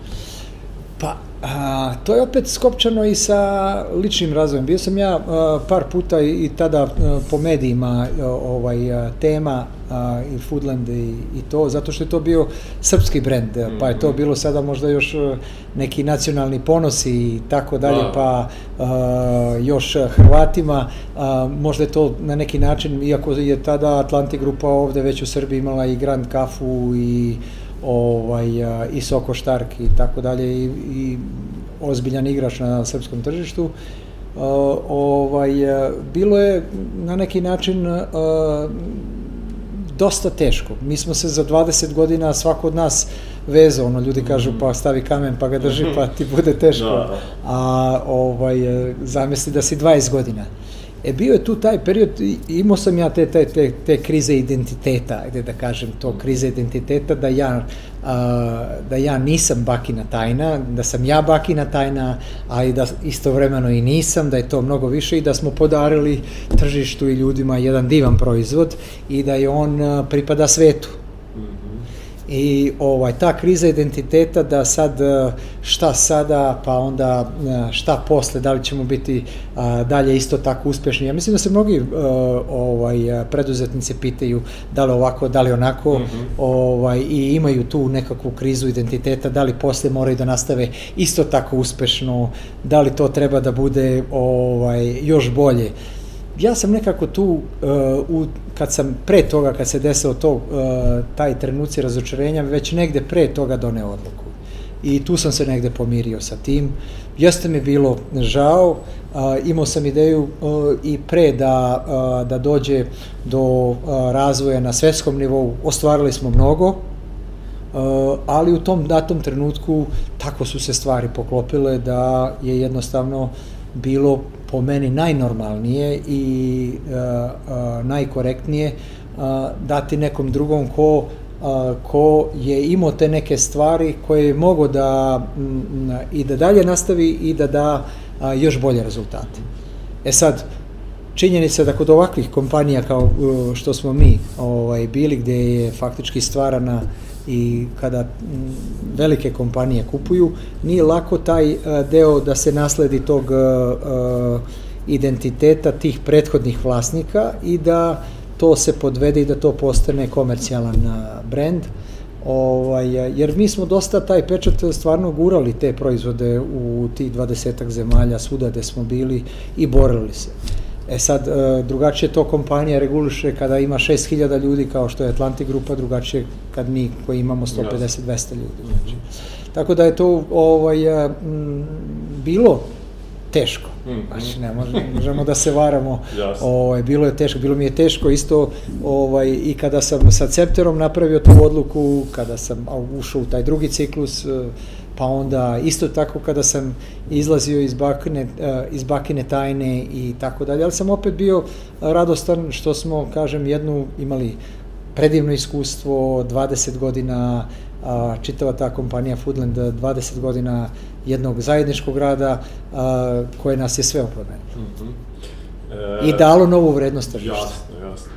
Pa, a, to je opet skopčano i sa ličnim razvojem. Bio sam ja a, par puta i, i tada a, po medijima a, ovaj a, tema a, i Foodland i, i to, zato što je to bio srpski brend, mm -hmm. pa je to mhm. bilo sada možda još neki nacionalni ponos i tako dalje, da. pa a, još Hrvatima, a, možda je to na neki način, iako je tada Atlantik grupa ovde već u Srbiji imala i Grand Kafu i ovaj, i Soko Štark i tako dalje i, i ozbiljan igrač na srpskom tržištu. ovaj, bilo je na neki način dosta teško. Mi smo se za 20 godina svako od nas vezao, ono ljudi kažu pa stavi kamen pa ga drži pa ti bude teško. Da, da. A ovaj, zamisli da si 20 godina. E bio je tu taj period, imao sam ja te, te, te, te krize identiteta, ajde da kažem to, krize identiteta, da ja, a, da ja nisam bakina tajna, da sam ja bakina tajna, a i da istovremeno i nisam, da je to mnogo više i da smo podarili tržištu i ljudima jedan divan proizvod i da je on pripada svetu i ovaj ta kriza identiteta da sad e, šta sada pa onda e, šta posle da li ćemo biti dalje isto tako uspešni ja mislim da se mnogi e, ovaj preduzetnici pitaju da li ovako da li onako mm -hmm. ovaj i imaju tu nekakvu krizu identiteta da li posle moraju da nastave isto tako uspešno da li to treba da bude ovaj još bolje ja sam nekako tu, uh, u, kad sam pre toga, kad se desilo to, uh, taj trenuci razočarenja, već negde pre toga doneo odluku. I tu sam se negde pomirio sa tim. Jeste mi bilo žao, uh, imao sam ideju uh, i pre da, uh, da dođe do uh, razvoja na svetskom nivou, ostvarili smo mnogo, Uh, ali u tom datom trenutku tako su se stvari poklopile da je jednostavno bilo po meni najnormalnije i uh, uh, najkorektnije uh, dati nekom drugom ko ko je imao te neke stvari koje je mogo da m, i da dalje nastavi i da da još bolje rezultate. E sad, činjenica da kod ovakvih kompanija kao što smo mi ovaj, bili, gde je faktički stvarana i kada velike kompanije kupuju, nije lako taj e, deo da se nasledi tog e, e, identiteta tih prethodnih vlasnika i da to se podvede i da to postane komercijalan brend. Ovaj, jer mi smo dosta taj pečat stvarno gurali te proizvode u tih dvadesetak zemalja, svuda gde smo bili i borili se. E sad, e, drugačije to kompanija reguliše kada ima 6000 ljudi kao što je Atlantic grupa, drugačije kad mi koji imamo 150-200 ljudi. Znači. Tako da je to ovaj, m, bilo teško. Mhm. Znači, ne možemo da se varamo. ovaj, bilo je teško, bilo mi je teško isto ovaj, i kada sam sa Cepterom napravio tu odluku, kada sam ušao u taj drugi ciklus, pa onda isto tako kada sam izlazio iz bakine, eh, iz bakine tajne i tako dalje, ali sam opet bio radostan što smo, kažem, jednu imali predivno iskustvo, 20 godina, a, čitava ta kompanija Foodland, 20 godina jednog zajedničkog rada a, koje nas je sve oplemenilo. Mm -hmm. e, I dalo novu vrednost tržišta. Jasno, jasno.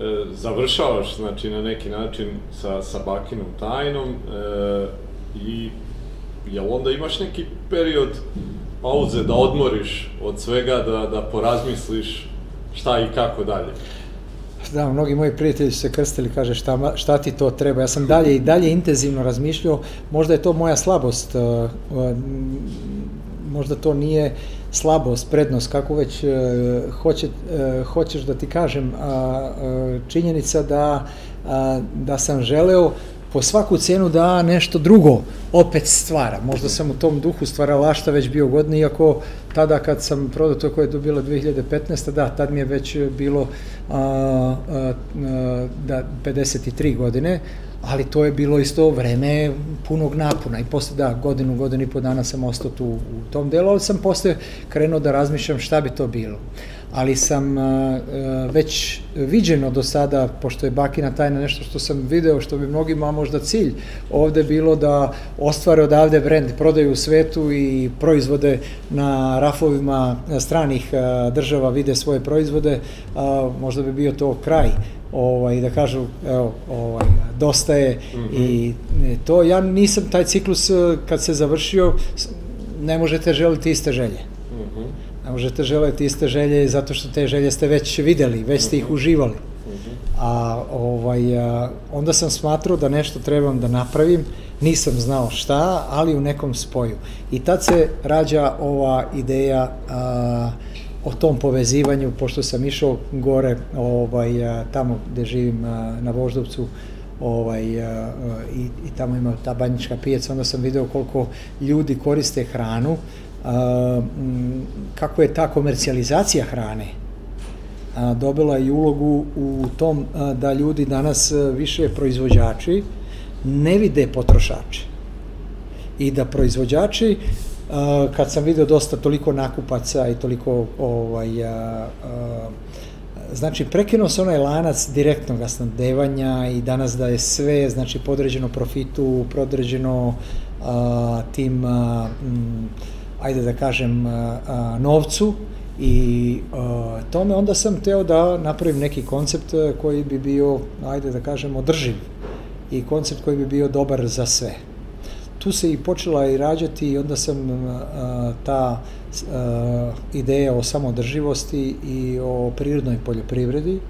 E, završavaš, znači, na neki način sa, sa bakinom tajnom e, i jel onda imaš neki period pauze da odmoriš od svega, da, da porazmisliš šta i kako dalje? Da, mnogi moji prijatelji su se krstili, kaže šta, šta ti to treba. Ja sam dalje i dalje intenzivno razmišljao, možda je to moja slabost, uh, uh, možda to nije slabost, prednost, kako već uh, hoće, hoćeš da ti kažem, činjenica da, da sam želeo po svaku cenu da nešto drugo opet stvara. Možda sam u tom duhu stvaralašta već bio godin, iako tada kad sam prodao to koje je to bilo 2015. da, tad mi je već bilo a, a, a, da, 53 godine, ali to je bilo isto vreme punog napuna i posle da, godinu, godinu i po dana sam ostao tu u tom delu, ali sam posle krenuo da razmišljam šta bi to bilo ali sam već viđeno do sada, pošto je bakina tajna nešto što sam video, što bi mnogima možda cilj ovde bilo da ostvare odavde brend, prodaju u svetu i proizvode na rafovima stranih država vide svoje proizvode, možda bi bio to kraj ovaj, da kažu, evo, ovaj, dosta je mm -hmm. i to, ja nisam taj ciklus kad se završio, ne možete želiti iste želje. Ne možete želeti iste želje zato što te želje ste već videli, već ste ih mhm. uživali. Mhm. A, ovaj, a, onda sam smatrao da nešto trebam da napravim, nisam znao šta, ali u nekom spoju. I tad se rađa ova ideja a, o tom povezivanju, pošto sam išao gore, ovaj, a, tamo gde živim a, na Voždovcu, ovaj, a, i, i tamo ima ta banjička pijaca, onda sam video koliko ljudi koriste hranu, kako je ta komercijalizacija hrane dobila i ulogu u tom da ljudi danas više proizvođači ne vide potrošače. I da proizvođači kad sam vidio dosta toliko nakupaca i toliko ovaj, a, a, znači prekinuo se onaj lanac direktnog snadevanja i danas da je sve znači podređeno profitu, podređeno a, tim a, m, ajde da kažem novcu i tome onda sam teo da napravim neki koncept koji bi bio ajde da kažem održiv i koncept koji bi bio dobar za sve. Tu se i počela i rađati i onda sam ta ideja o samodrživosti i o prirodnoj poljoprivredi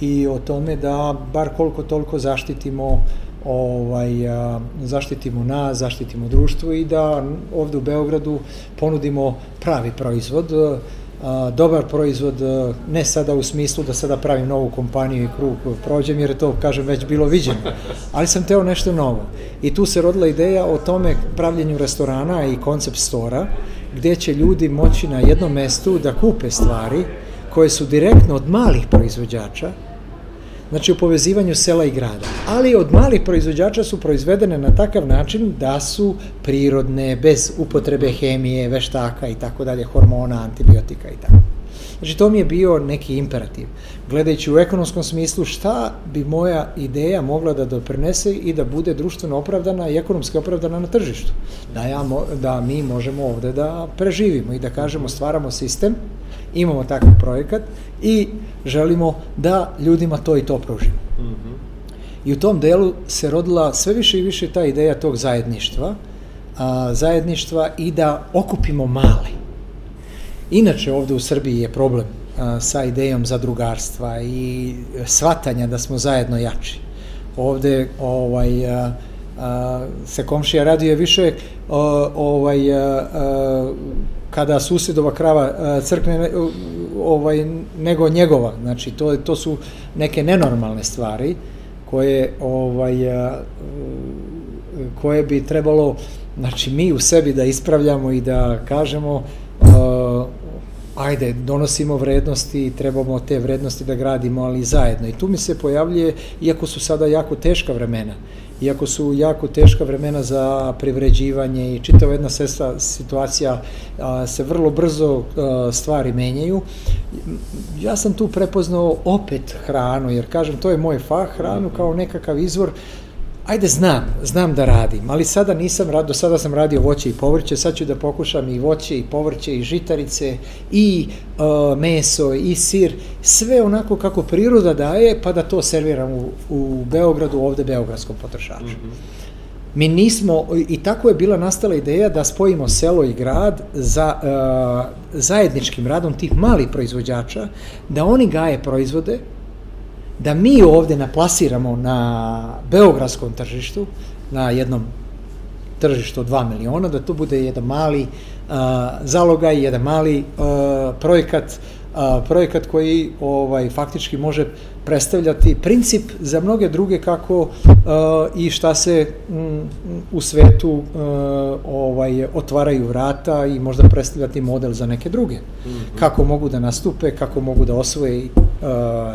i o tome da bar koliko toliko zaštitimo ovaj, a, zaštitimo nas, zaštitimo društvo i da ovde u Beogradu ponudimo pravi proizvod, a, dobar proizvod, ne sada u smislu da sada pravim novu kompaniju i krug prođem, jer je to, kažem, već bilo viđeno, ali sam teo nešto novo. I tu se rodila ideja o tome pravljenju restorana i koncept stora, gde će ljudi moći na jednom mestu da kupe stvari koje su direktno od malih proizvođača, znači u povezivanju sela i grada. Ali od malih proizvođača su proizvedene na takav način da su prirodne, bez upotrebe hemije, veštaka i tako dalje, hormona, antibiotika i tako. Znači to mi je bio neki imperativ. Gledajući u ekonomskom smislu šta bi moja ideja mogla da doprinese i da bude društveno opravdana i ekonomski opravdana na tržištu. Da, ja, da mi možemo ovde da preživimo i da kažemo stvaramo sistem imamo takav projekat i želimo da ljudima to i to pružimo. Mm -hmm. I u tom delu se rodila sve više i više ta ideja tog zajedništva, a, zajedništva i da okupimo male. Inače ovde u Srbiji je problem a, sa idejom zadrugarstva i svatanja da smo zajedno jači. Ovde ovaj, a, a, se komšija raduje više o, ovaj, a, a, kada susedova krava e, crkne ovaj, nego njegova. Znači, to, to su neke nenormalne stvari koje, ovaj, e, koje bi trebalo znači, mi u sebi da ispravljamo i da kažemo ajde, donosimo vrednosti i trebamo te vrednosti da gradimo, ali zajedno. I tu mi se pojavljuje, iako su sada jako teška vremena, iako su jako teška vremena za privređivanje i čitava jedna sesta situacija se vrlo brzo stvari menjaju. Ja sam tu prepoznao opet hranu, jer kažem, to je moj fah, hranu kao nekakav izvor ajde znam, znam da radim, ali sada nisam radio, do sada sam radio voće i povrće, sad ću da pokušam i voće i povrće i žitarice i uh, meso i sir, sve onako kako priroda daje, pa da to serviram u, u Beogradu, ovde beogradskom potrošaču. Mm -hmm. Mi nismo, i tako je bila nastala ideja da spojimo selo i grad za uh, zajedničkim radom tih malih proizvođača, da oni gaje proizvode, da mi ovde naplasiramo na beogradskom tržištu, na jednom tržištu od 2 miliona, da to bude jedan mali uh, zalogaj, jedan mali uh, projekat, uh, projekat koji ovaj faktički može predstavljati princip za mnoge druge kako i šta se um, u svetu ovaj otvaraju vrata i možda predstavljati model za neke druge. Mm -hmm. Kako mogu da nastupe, kako mogu da osvoje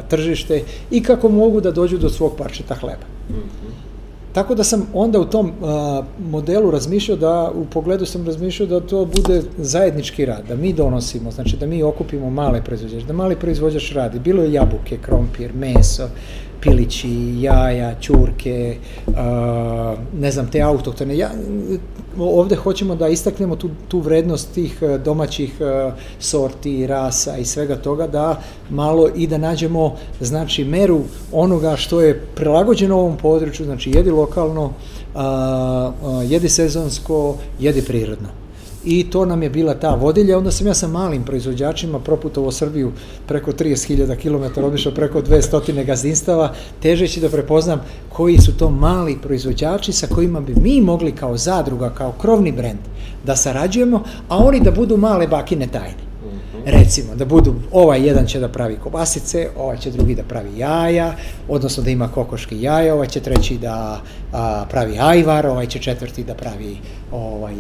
tržište i kako mogu da dođu do svog parčeta hleba. Mm -hmm. Tako da sam onda u tom a, modelu razmišljao da, u pogledu sam razmišljao da to bude zajednički rad, da mi donosimo, znači da mi okupimo male proizvođače, da mali proizvođač radi, bilo je jabuke, krompir, meso, pilići, jaja, ćurke, a, ne znam, te autoktone. Ja, ovde hoćemo da istaknemo tu, tu vrednost tih e, domaćih e, sorti, rasa i svega toga, da malo i da nađemo, znači, meru onoga što je prilagođeno ovom području, znači, jedi lokalno, jedi sezonsko, jedi prirodno i to nam je bila ta vodilja. Onda sam ja sa malim proizvođačima proputovao Srbiju preko 30.000 km, obišao preko 200 gazdinstava, težeći da prepoznam koji su to mali proizvođači sa kojima bi mi mogli kao zadruga, kao krovni brend da sarađujemo, a oni da budu male bakine tajne. Recimo, da budu, ovaj jedan će da pravi kobasice, ovaj će drugi da pravi jaja, odnosno da ima kokoške jaja, ovaj će treći da a, pravi ajvar, ovaj će četvrti da pravi ovaj,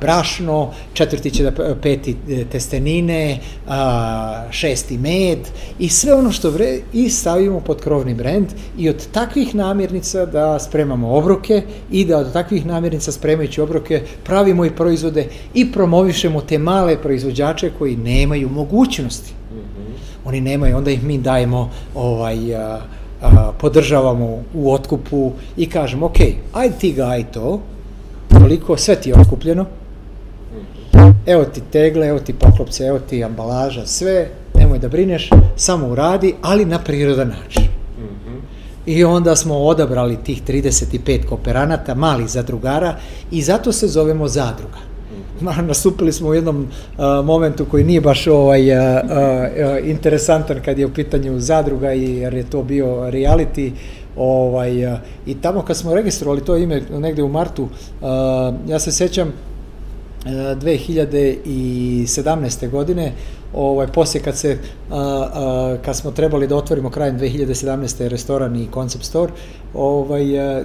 brašno, četvrti će da peti e, testenine, a, šesti med i sve ono što vre, i stavimo pod krovni brend i od takvih namirnica da spremamo obroke i da od takvih namirnica spremajući obroke pravimo i proizvode i promovišemo te male proizvođače koji nemaju mogućnosti. Mm -hmm. Oni nemaju, onda ih mi dajemo ovaj, a, a, podržavamo u otkupu i kažemo, ok, ajde ti gaj to, toliko, sve ti je otkupljeno, evo ti tegle, evo ti poklopce, evo ti ambalaža, sve, nemoj da brineš, samo uradi, ali na prirodan način. I onda smo odabrali tih 35 kooperanata, malih zadrugara i zato se zovemo zadruga. Nastupili smo u jednom uh, momentu koji nije baš ovaj, uh, uh, interesantan kad je u pitanju zadruga i jer je to bio reality ovaj, i tamo kad smo registrovali to ime negde u martu, ja se sećam 2017. godine, ovaj, poslije kad se, a, a, kad smo trebali da otvorimo krajem 2017. restoran i concept store, ovaj, a,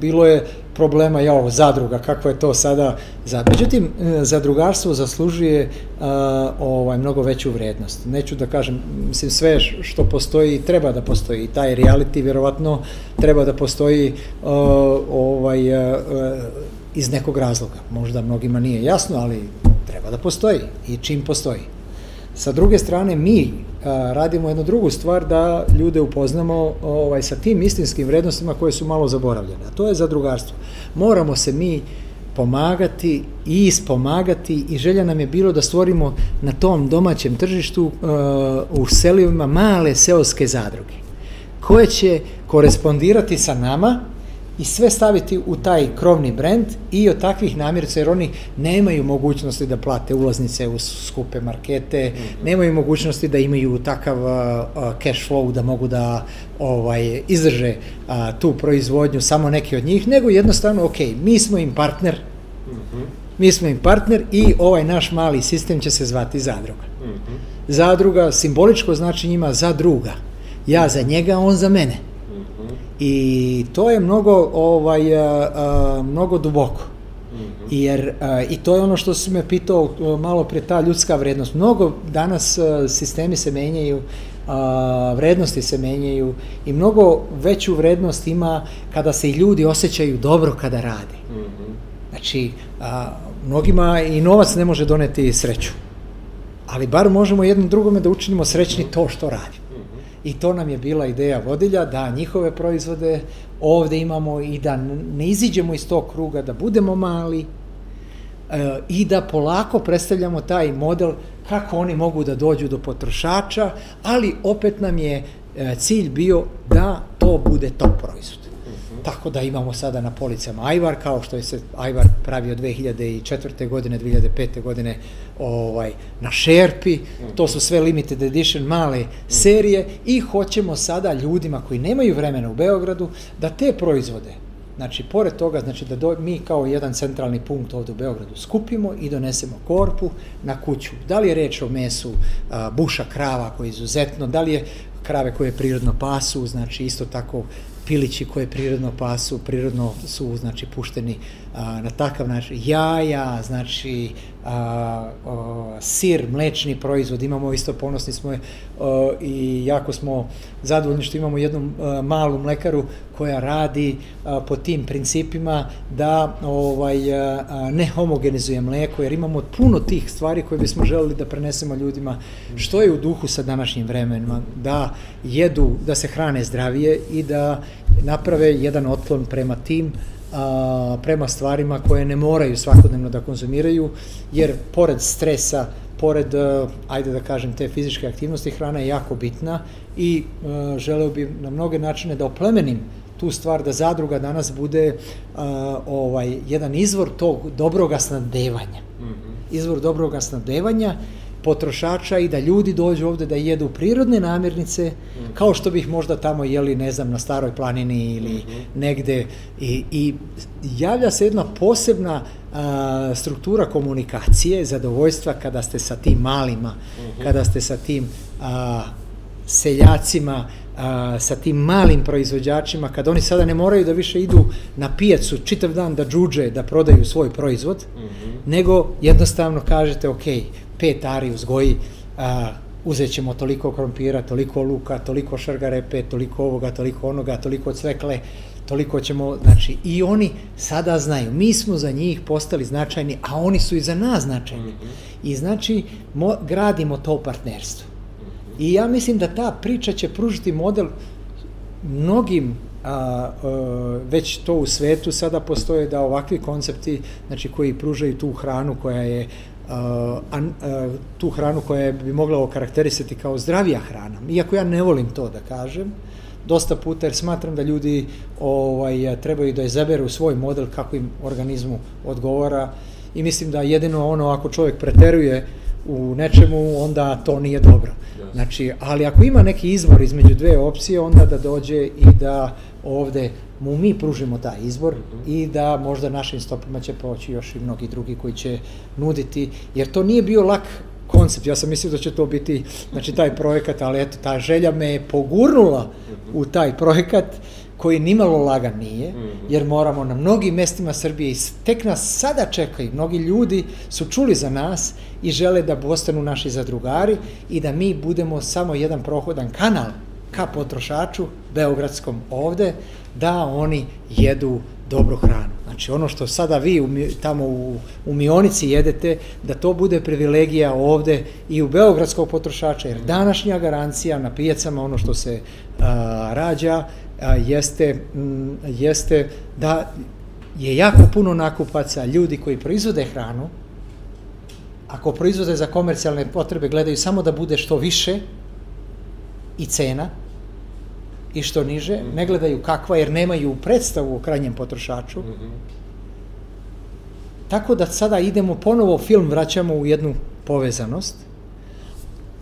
bilo je problema, ja ovo, zadruga, kako je to sada za... Međutim, zadrugarstvo zaslužuje a, ovaj, mnogo veću vrednost. Neću da kažem, mislim, sve što postoji, treba da postoji. Taj reality, vjerovatno, treba da postoji a, ovaj, a, iz nekog razloga. Možda mnogima nije jasno, ali treba da postoji i čim postoji. Sa druge strane, mi a, radimo jednu drugu stvar da ljude upoznamo ovaj, sa tim istinskim vrednostima koje su malo zaboravljene. A to je zadrugarstvo. Moramo se mi pomagati i ispomagati i želja nam je bilo da stvorimo na tom domaćem tržištu uh, u selima male seoske zadruge koje će korespondirati sa nama i sve staviti u taj krovni brend i od takvih namirca, jer oni nemaju mogućnosti da plate ulaznice u skupe markete, mm -hmm. nemaju mogućnosti da imaju takav uh, cash flow da mogu da ovaj izdrže uh, tu proizvodnju samo neki od njih, nego jednostavno, ok, mi smo im partner, mm -hmm. mi smo im partner i ovaj naš mali sistem će se zvati zadruga. Mm -hmm. Zadruga simboličko znači njima za druga. Ja za njega, on za mene. I to je mnogo, ovaj, a, a, mnogo duboko. Mhm. Jer, a, i to je ono što si me pitao malo pre, ta ljudska vrednost. Mnogo danas a, sistemi se menjaju, a, vrednosti se menjaju i mnogo veću vrednost ima kada se i ljudi osjećaju dobro kada rade. Mm -hmm. Znači, a, mnogima i novac ne može doneti sreću. Ali bar možemo jednom drugome da učinimo srećni to što radi. I to nam je bila ideja vodilja, da njihove proizvode ovde imamo i da ne iziđemo iz tog kruga, da budemo mali e, i da polako predstavljamo taj model kako oni mogu da dođu do potrošača, ali opet nam je e, cilj bio da to bude top proizvod. Tako da imamo sada na policama Ajvar, kao što je se Ajvar pravio 2004. godine, 2005. godine ovaj, na Šerpi, to su sve limited edition male serije i hoćemo sada ljudima koji nemaju vremena u Beogradu da te proizvode, Znači, pored toga, znači da do, mi kao jedan centralni punkt ovde u Beogradu skupimo i donesemo korpu na kuću. Da li je reč o mesu a, buša krava koji je izuzetno, da li je krave koje prirodno pasu, znači isto tako pilići koje prirodno pasu, prirodno su znači pušteni na takav način. Jaja, znači a, a, sir, mlečni proizvod, imamo isto ponosni smo a, i jako smo zadovoljni što imamo jednu a, malu mlekaru koja radi a, po tim principima da ovaj a, ne homogenizuje mleko, jer imamo puno tih stvari koje bismo želeli da prenesemo ljudima. Što je u duhu sa današnjim vremenima, da jedu, da se hrane zdravije i da naprave jedan otklon prema tim a, prema stvarima koje ne moraju svakodnevno da konzumiraju, jer pored stresa, pored, a, ajde da kažem, te fizičke aktivnosti, hrana je jako bitna i a, želeo bi na mnoge načine da oplemenim tu stvar da zadruga danas bude a, ovaj jedan izvor tog dobroga snabdevanja. Mm -hmm. Izvor dobroga snabdevanja potrošača i da ljudi dođu ovde da jedu prirodne namirnice, mm -hmm. kao što bih možda tamo jeli, ne znam, na staroj planini ili mm -hmm. negde. I, I javlja se jedna posebna a, struktura komunikacije, zadovoljstva kada ste sa tim malima, kada ste sa tim a, seljacima, a, sa tim malim proizvođačima, kada oni sada ne moraju da više idu na pijacu čitav dan da džuđe, da prodaju svoj proizvod, nego jednostavno kažete, ok, pet ari uzgoji, a, uzet ćemo toliko krompira, toliko luka, toliko šargarepe, toliko ovoga, toliko onoga, toliko cvekle, toliko ćemo, znači, i oni sada znaju, mi smo za njih postali značajni, a oni su i za nas značajni. I znači, mo, gradimo to partnerstvo. I ja mislim da ta priča će pružiti model mnogim a, a, već to u svetu sada postoje da ovakvi koncepti znači koji pružaju tu hranu koja je a, a, tu hranu koja bi mogla okarakterisati kao zdravija hrana. Iako ja ne volim to da kažem, dosta puta jer smatram da ljudi ovaj trebaju da izaberu svoj model kako im organizmu odgovara i mislim da jedino ono ako čovjek preteruje u nečemu onda to nije dobro. Znači, ali ako ima neki izbor između dve opcije, onda da dođe i da ovde mu mi pružimo taj izbor i da možda našim stopima će proći još i mnogi drugi koji će nuditi, jer to nije bio lak koncept, ja sam mislio da će to biti, znači taj projekat, ali eto, ta želja me je pogurnula u taj projekat koji nimalo lagan nije, jer moramo na mnogim mestima Srbije i tek nas sada čekaju, mnogi ljudi su čuli za nas i žele da postanu naši zadrugari i da mi budemo samo jedan prohodan kanal ka potrošaču beogradskom ovde, da oni jedu dobru hranu. Znači ono što sada vi u, tamo u, u Mionici jedete, da to bude privilegija ovde i u beogradskog potrošača, jer današnja garancija na pijacama, ono što se a, rađa, a, jeste, m, jeste da je jako puno nakupaca, ljudi koji proizvode hranu, ako proizvode za komercijalne potrebe, gledaju samo da bude što više i cena, i što niže, mm -hmm. ne gledaju kakva jer nemaju predstavu o krajnjem potrošaču. Mm -hmm. Tako da sada idemo ponovo film vraćamo u jednu povezanost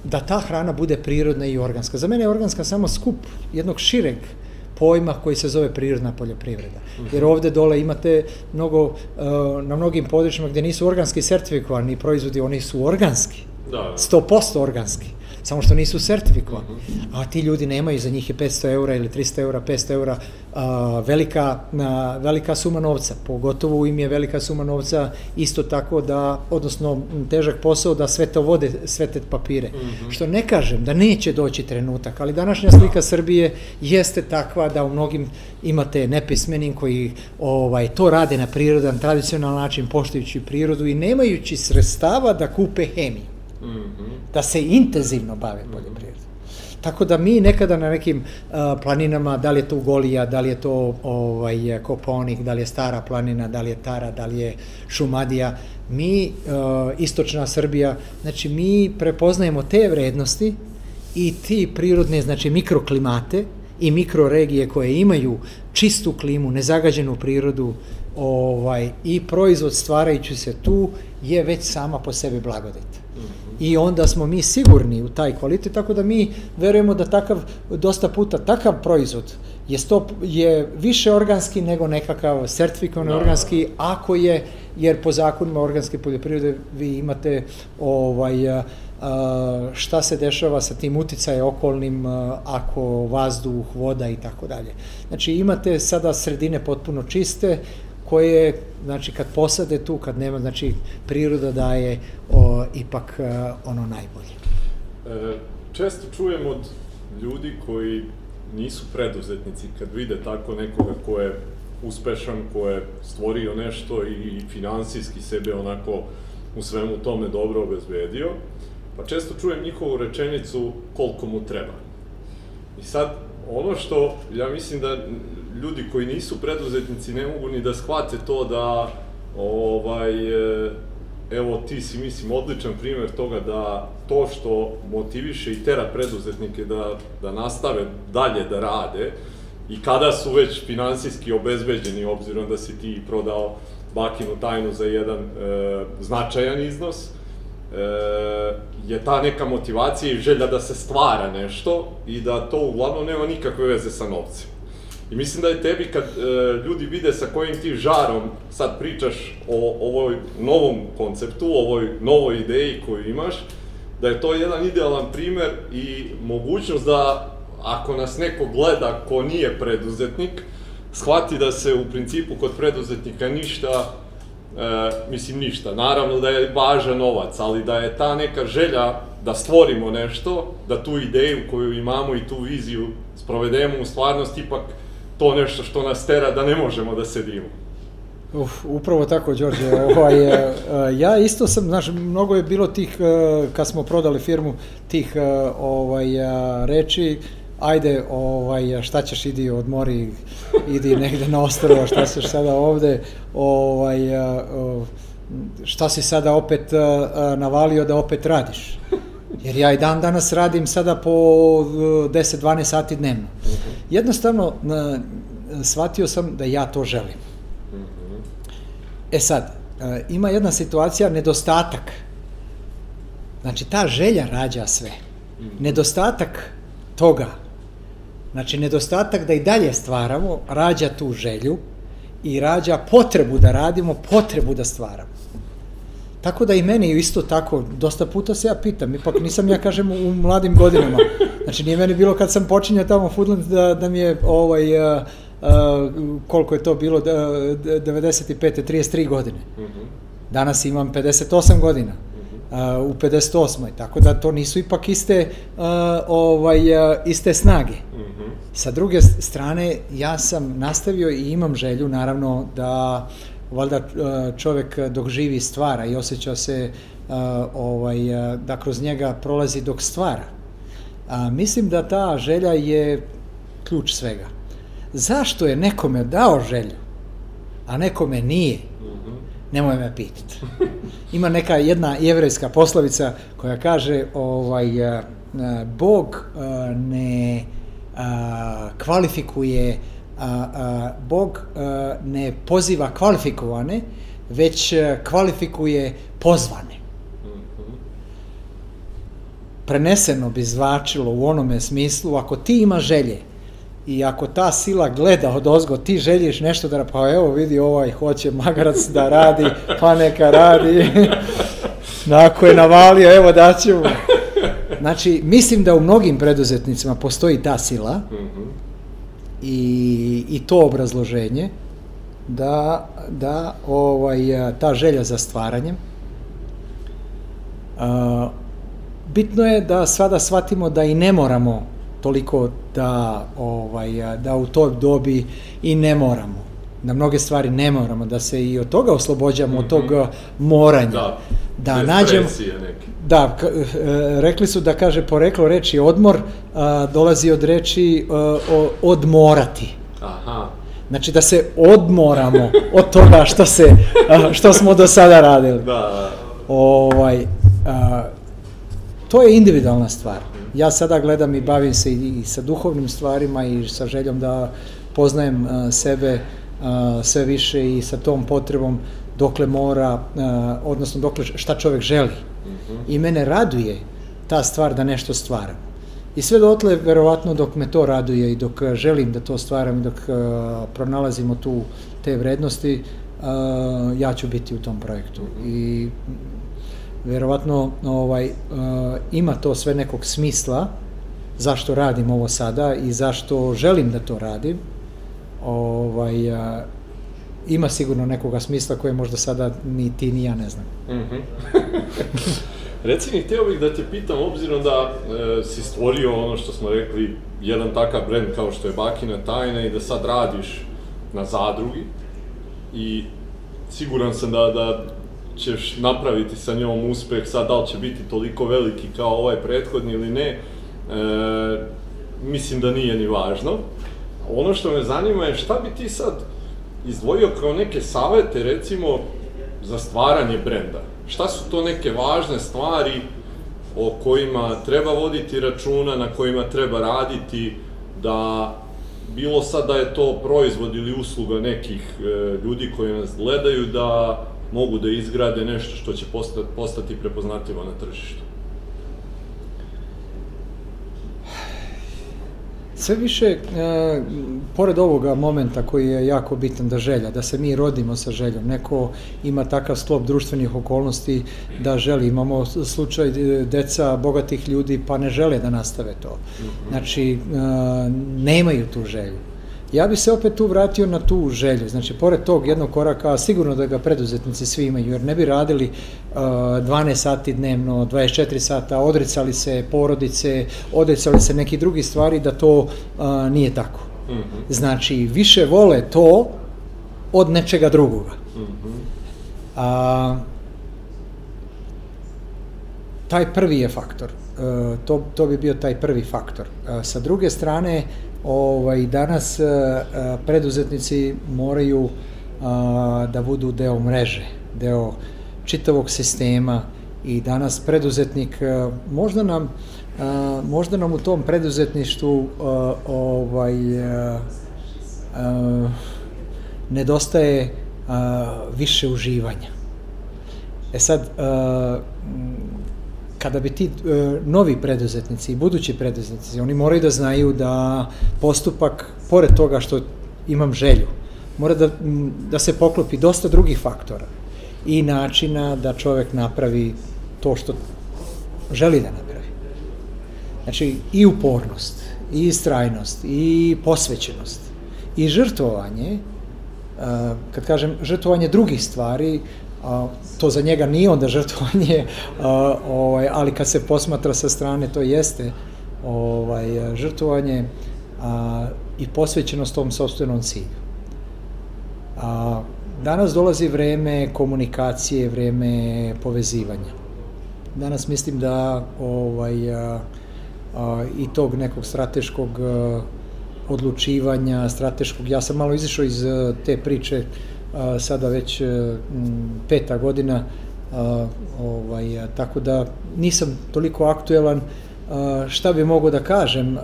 da ta hrana bude prirodna i organska. Za mene je organska samo skup jednog šireg pojma koji se zove prirodna poljoprivreda. Mhm. Jer ovde dole imate mnogo, uh, na mnogim područjima gde nisu organski sertifikovani proizvodi, oni su organski. Da, da. 100% organski samo što nisu sertifikovani. A ti ljudi nemaju, za njih je 500 eura ili 300 eura, 500 eura a, velika, a, velika suma novca. Pogotovo im je velika suma novca isto tako da, odnosno težak posao da sve to vode, sve te papire. Mm -hmm. Što ne kažem da neće doći trenutak, ali današnja slika Srbije jeste takva da u mnogim imate nepismenim koji ovaj to rade na prirodan, tradicionalan način, poštujući prirodu i nemajući sredstava da kupe hemiju. Mm -hmm. da se intenzivno bave poljoprivredom. Tako da mi nekada na nekim uh, planinama, da li je to Golija, da li je to ovaj, Koponik, da li je Stara planina, da li je Tara, da li je Šumadija, mi, uh, istočna Srbija, znači mi prepoznajemo te vrednosti i ti prirodne, znači mikroklimate i mikroregije koje imaju čistu klimu, nezagađenu prirodu, ovaj, i proizvod stvarajući se tu je već sama po sebi blagodet i onda smo mi sigurni u taj kvalitet, tako da mi verujemo da takav, dosta puta takav proizvod je, stop, je više organski nego nekakav sertifikovan no. Da. organski, ako je, jer po zakonima organske poljoprivrede vi imate ovaj, šta se dešava sa tim uticaje okolnim, ako vazduh, voda i tako dalje. Znači imate sada sredine potpuno čiste, koje, znači, kad posade tu, kad nema, znači, priroda daje o, ipak a, ono najbolje. E, često čujem od ljudi koji nisu preduzetnici, kad vide tako nekoga ko je uspešan, ko je stvorio nešto i finansijski sebe onako u svemu tome dobro obezbedio, pa često čujem njihovu rečenicu koliko mu treba. I sad, ono što ja mislim da ljudi koji nisu preduzetnici ne mogu ni da shvate to da ovaj e, evo ti si mislim odličan primer toga da to što motiviše i tera preduzetnike da, da nastave dalje da rade i kada su već finansijski obezbeđeni obzirom da si ti prodao bakinu tajnu za jedan e, značajan iznos, e, je ta neka motivacija i želja da se stvara nešto i da to uglavnom nema nikakve veze sa novcem. I mislim da je tebi kad e, ljudi vide sa kojim ti žarom sad pričaš o ovoj novom konceptu, ovoj novoj ideji koju imaš, da je to jedan idealan primer i mogućnost da ako nas neko gleda ko nije preduzetnik, shvati da se u principu kod preduzetnika ništa, e, mislim ništa, naravno da je važan novac, ali da je ta neka želja da stvorimo nešto, da tu ideju koju imamo i tu viziju sprovedemo u stvarnost, ipak to nešto što nas tera da ne možemo da sedimo. Uf, upravo tako, Đorđe. Ovaj, e, e, ja isto sam, znaš, mnogo je bilo tih, e, kad smo prodali firmu, tih ovaj, reči, ajde, ovaj, šta ćeš, idi odmori, idi negde na ostrovo, šta ćeš sada ovde, ovaj, šta si sada opet navalio da opet radiš. Jer ja i dan danas radim sada po 10-12 sati dnevno. Jednostavno, shvatio sam da ja to želim. E sad, ima jedna situacija, nedostatak. Znači, ta želja rađa sve. Nedostatak toga, znači nedostatak da i dalje stvaramo, rađa tu želju i rađa potrebu da radimo, potrebu da stvaramo. Tako da i meni isto tako, dosta puta se ja pitam, ipak nisam ja kažem u mladim godinama. Znači nije meni bilo kad sam počinjao tamo Foodland da, da mi je ovaj, uh, uh, koliko je to bilo, 95. 33 godine. Mhm. Danas imam 58 godina. Uh, u 58. Tako da to nisu ipak iste uh, ovaj uh, iste snage. Mm -hmm. Sa druge strane ja sam nastavio i imam želju naravno da valjda e, čovek dok živi stvara i osjeća se e, ovaj, e, da kroz njega prolazi dok stvara. A, mislim da ta želja je ključ svega. Zašto je nekome dao želju, a nekome nije? Nemoj me pitati. Ima neka jedna jevrejska poslovica koja kaže ovaj, Bog ne kvalifikuje a, a, Bog a, ne poziva kvalifikovane, već kvalifikuje pozvane. Preneseno bi zvačilo u onome smislu, ako ti ima želje i ako ta sila gleda od ozgo, ti želiš nešto da, pa evo vidi ovaj hoće magarac da radi, pa neka radi. Ako je navalio, evo daću mu. Znači, mislim da u mnogim preduzetnicima postoji ta sila, mm -hmm i, i to obrazloženje da, da ovaj, ta želja za stvaranjem. A, bitno je da sada shvatimo da i ne moramo toliko da, ovaj, da u toj dobi i ne moramo da mnoge stvari ne moramo, da se i od toga oslobođamo, mm -hmm. od tog mhm. moranja. Da, da nađemo... Neke. Da, k, e, rekli su da kaže poreklo reči odmor, a, dolazi od reči a, o, odmorati. Aha. Znači da se odmoramo od toga što se a, što smo do sada radili. Da, da. Ovaj a, to je individualna stvar. Ja sada gledam i bavim se i, i sa duhovnim stvarima i sa željom da poznajem a, sebe sve više i sa tom potrebom dokle mora, odnosno dokle šta čovek želi. Mm -hmm. I mene raduje ta stvar da nešto stvaram. I sve dotle, verovatno, dok me to raduje i dok želim da to stvaram i dok pronalazimo tu te vrednosti, ja ću biti u tom projektu. I verovatno ovaj, ima to sve nekog smisla zašto radim ovo sada i zašto želim da to radim. Ovaj, uh, ima sigurno nekoga smisla koje možda sada ni ti ni ja ne znam. Mm -hmm. Reci mi, hteo bih da te pitam, obzirom da e, si stvorio ono što smo rekli, jedan takav brend kao što je Bakina tajna i da sad radiš na zadrugi i siguran sam da, da ćeš napraviti sa njom uspeh, sad da li će biti toliko veliki kao ovaj prethodni ili ne, e, mislim da nije ni važno. Ono što me zanima je šta bi ti sad izdvojio kao neke savete, recimo, za stvaranje brenda? Šta su to neke važne stvari o kojima treba voditi računa, na kojima treba raditi, da bilo sad da je to proizvod ili usluga nekih e, ljudi koji nas gledaju, da mogu da izgrade nešto što će postati, postati prepoznatljivo na tržištu? Sve više, e, pored ovoga momenta koji je jako bitan da želja, da se mi rodimo sa željom, neko ima takav sklop društvenih okolnosti da želi, imamo slučaj e, deca bogatih ljudi pa ne žele da nastave to. Znači, e, nemaju tu želju. Ja bih se opet tu vratio na tu želju. Znači, pored tog jednog koraka, sigurno da ga preduzetnici svi imaju, jer ne bi radili uh, 12 sati dnevno, 24 sata, odricali se porodice, odricali se neki drugi stvari, da to uh, nije tako. Mm -hmm. Znači, više vole to od nečega drugoga. Mm -hmm. A, taj prvi je faktor. Uh, to, to bi bio taj prvi faktor. Uh, sa druge strane, ovaj, danas uh, preduzetnici moraju da budu deo mreže, deo čitavog sistema i danas preduzetnik možda nam možda nam u tom preduzetništvu ovaj nedostaje više uživanja. E sad, kada bi ti e, novi preduzetnici i budući preduzetnici, oni moraju da znaju da postupak, pored toga što imam želju, mora da, da se poklopi dosta drugih faktora i načina da čovek napravi to što želi da napravi. Znači, i upornost, i istrajnost, i posvećenost, i žrtvovanje, kad kažem žrtvovanje drugih stvari, a, to za njega nije onda žrtvovanje, a, ovaj, ali kad se posmatra sa strane to jeste ovaj, žrtvovanje a, i posvećenost tom sobstvenom cilju. A, danas dolazi vreme komunikacije, vreme povezivanja. Danas mislim da ovaj, a, a, i tog nekog strateškog a, odlučivanja, strateškog, ja sam malo izišao iz te priče sada već e, peta godina, ovaj, tako da nisam toliko aktuelan šta bi mogo da kažem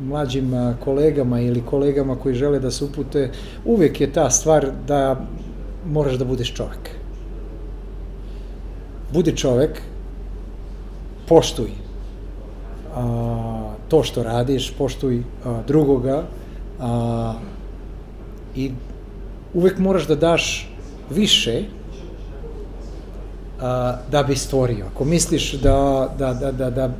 mlađim kolegama ili kolegama koji žele da se upute, uvek je ta stvar da moraš da budeš čovek. Budi čovek, poštuj to što radiš, poštuj drugoga i uvek moraš da daš više a, da bi stvorio. Ako misliš da, da, da, da, da,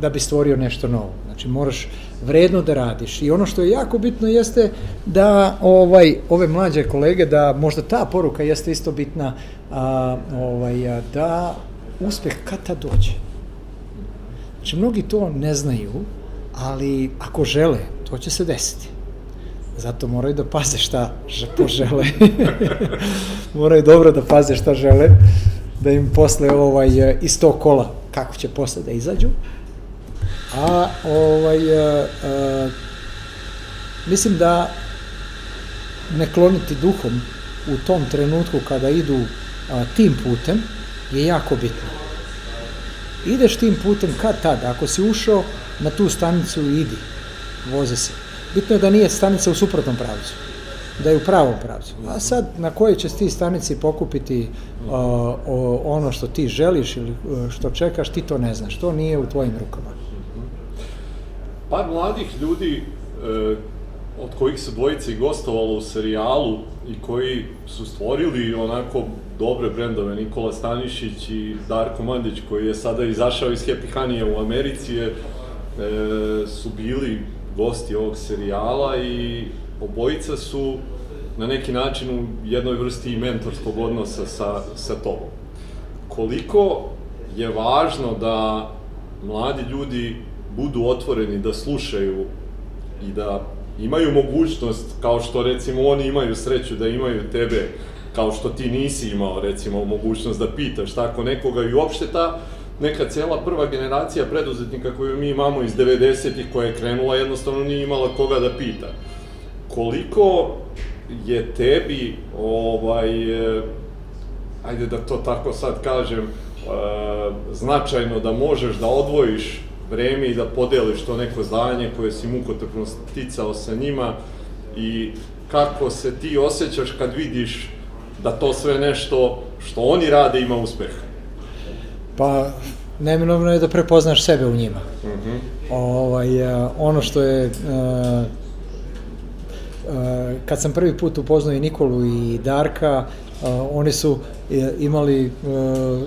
da bi stvorio nešto novo. Znači, moraš vredno da radiš. I ono što je jako bitno jeste da ovaj, ove mlađe kolege, da možda ta poruka jeste isto bitna, a, ovaj, a, da uspeh kada dođe. Znači, mnogi to ne znaju, ali ako žele, to će se desiti. Zato moraju da paze šta požele. moraju dobro da paze šta žele, da im posle ovaj, iz tog kola, kako će posle da izađu. A ovaj, a, a, mislim da ne kloniti duhom u tom trenutku kada idu a, tim putem je jako bitno. Ideš tim putem kad tad, ako si ušao na tu stanicu idi, voze se Bitno je da nije stanica u suprotnom pravcu, da je u pravom pravcu. A sad na kojoj će ti stanici pokupiti o, o, ono što ti želiš ili e, što čekaš, ti to ne znaš. To nije u tvojim rukama. Par mladih ljudi e, od kojih se dvojice i gostovalo u serijalu i koji su stvorili onako dobre brendove, Nikola Stanišić i Darko Mandić koji je sada izašao iz Happy Honey u Americi je, e, su bili gosti ovog serijala i obojica su na neki način u jednoj vrsti mentorskog odnosa sa, sa tobom. Koliko je važno da mladi ljudi budu otvoreni da slušaju i da imaju mogućnost, kao što recimo oni imaju sreću da imaju tebe, kao što ti nisi imao recimo mogućnost da pitaš tako nekoga i uopšte ta neka cela prva generacija preduzetnika koju mi imamo iz 90-ih koja je krenula jednostavno nije imala koga da pita. Koliko je tebi ovaj ajde da to tako sad kažem e, značajno da možeš da odvojiš vreme i da podeliš to neko zdanje koje si mukotrpno sticao sa njima i kako se ti osjećaš kad vidiš da to sve nešto što oni rade ima uspeha? Pa, neminovno je da prepoznaš sebe u njima. Mm -hmm. ovaj, a, ono što je a, a, kad sam prvi put upoznao i Nikolu i Darka, a, oni su e, imali a,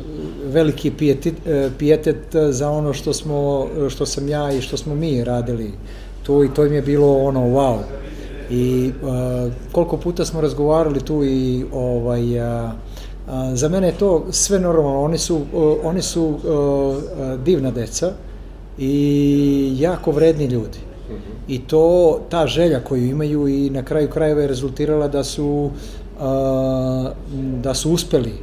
veliki pijetet, a, pijetet za ono što smo što sam ja i što smo mi radili tu i to im je bilo ono wow. I a, koliko puta smo razgovarali tu i ovaj a, za mene je to sve normalno. Oni su oni su divna deca i jako vredni ljudi. I to ta želja koju imaju i na kraju krajeva je rezultirala da su da su uspeli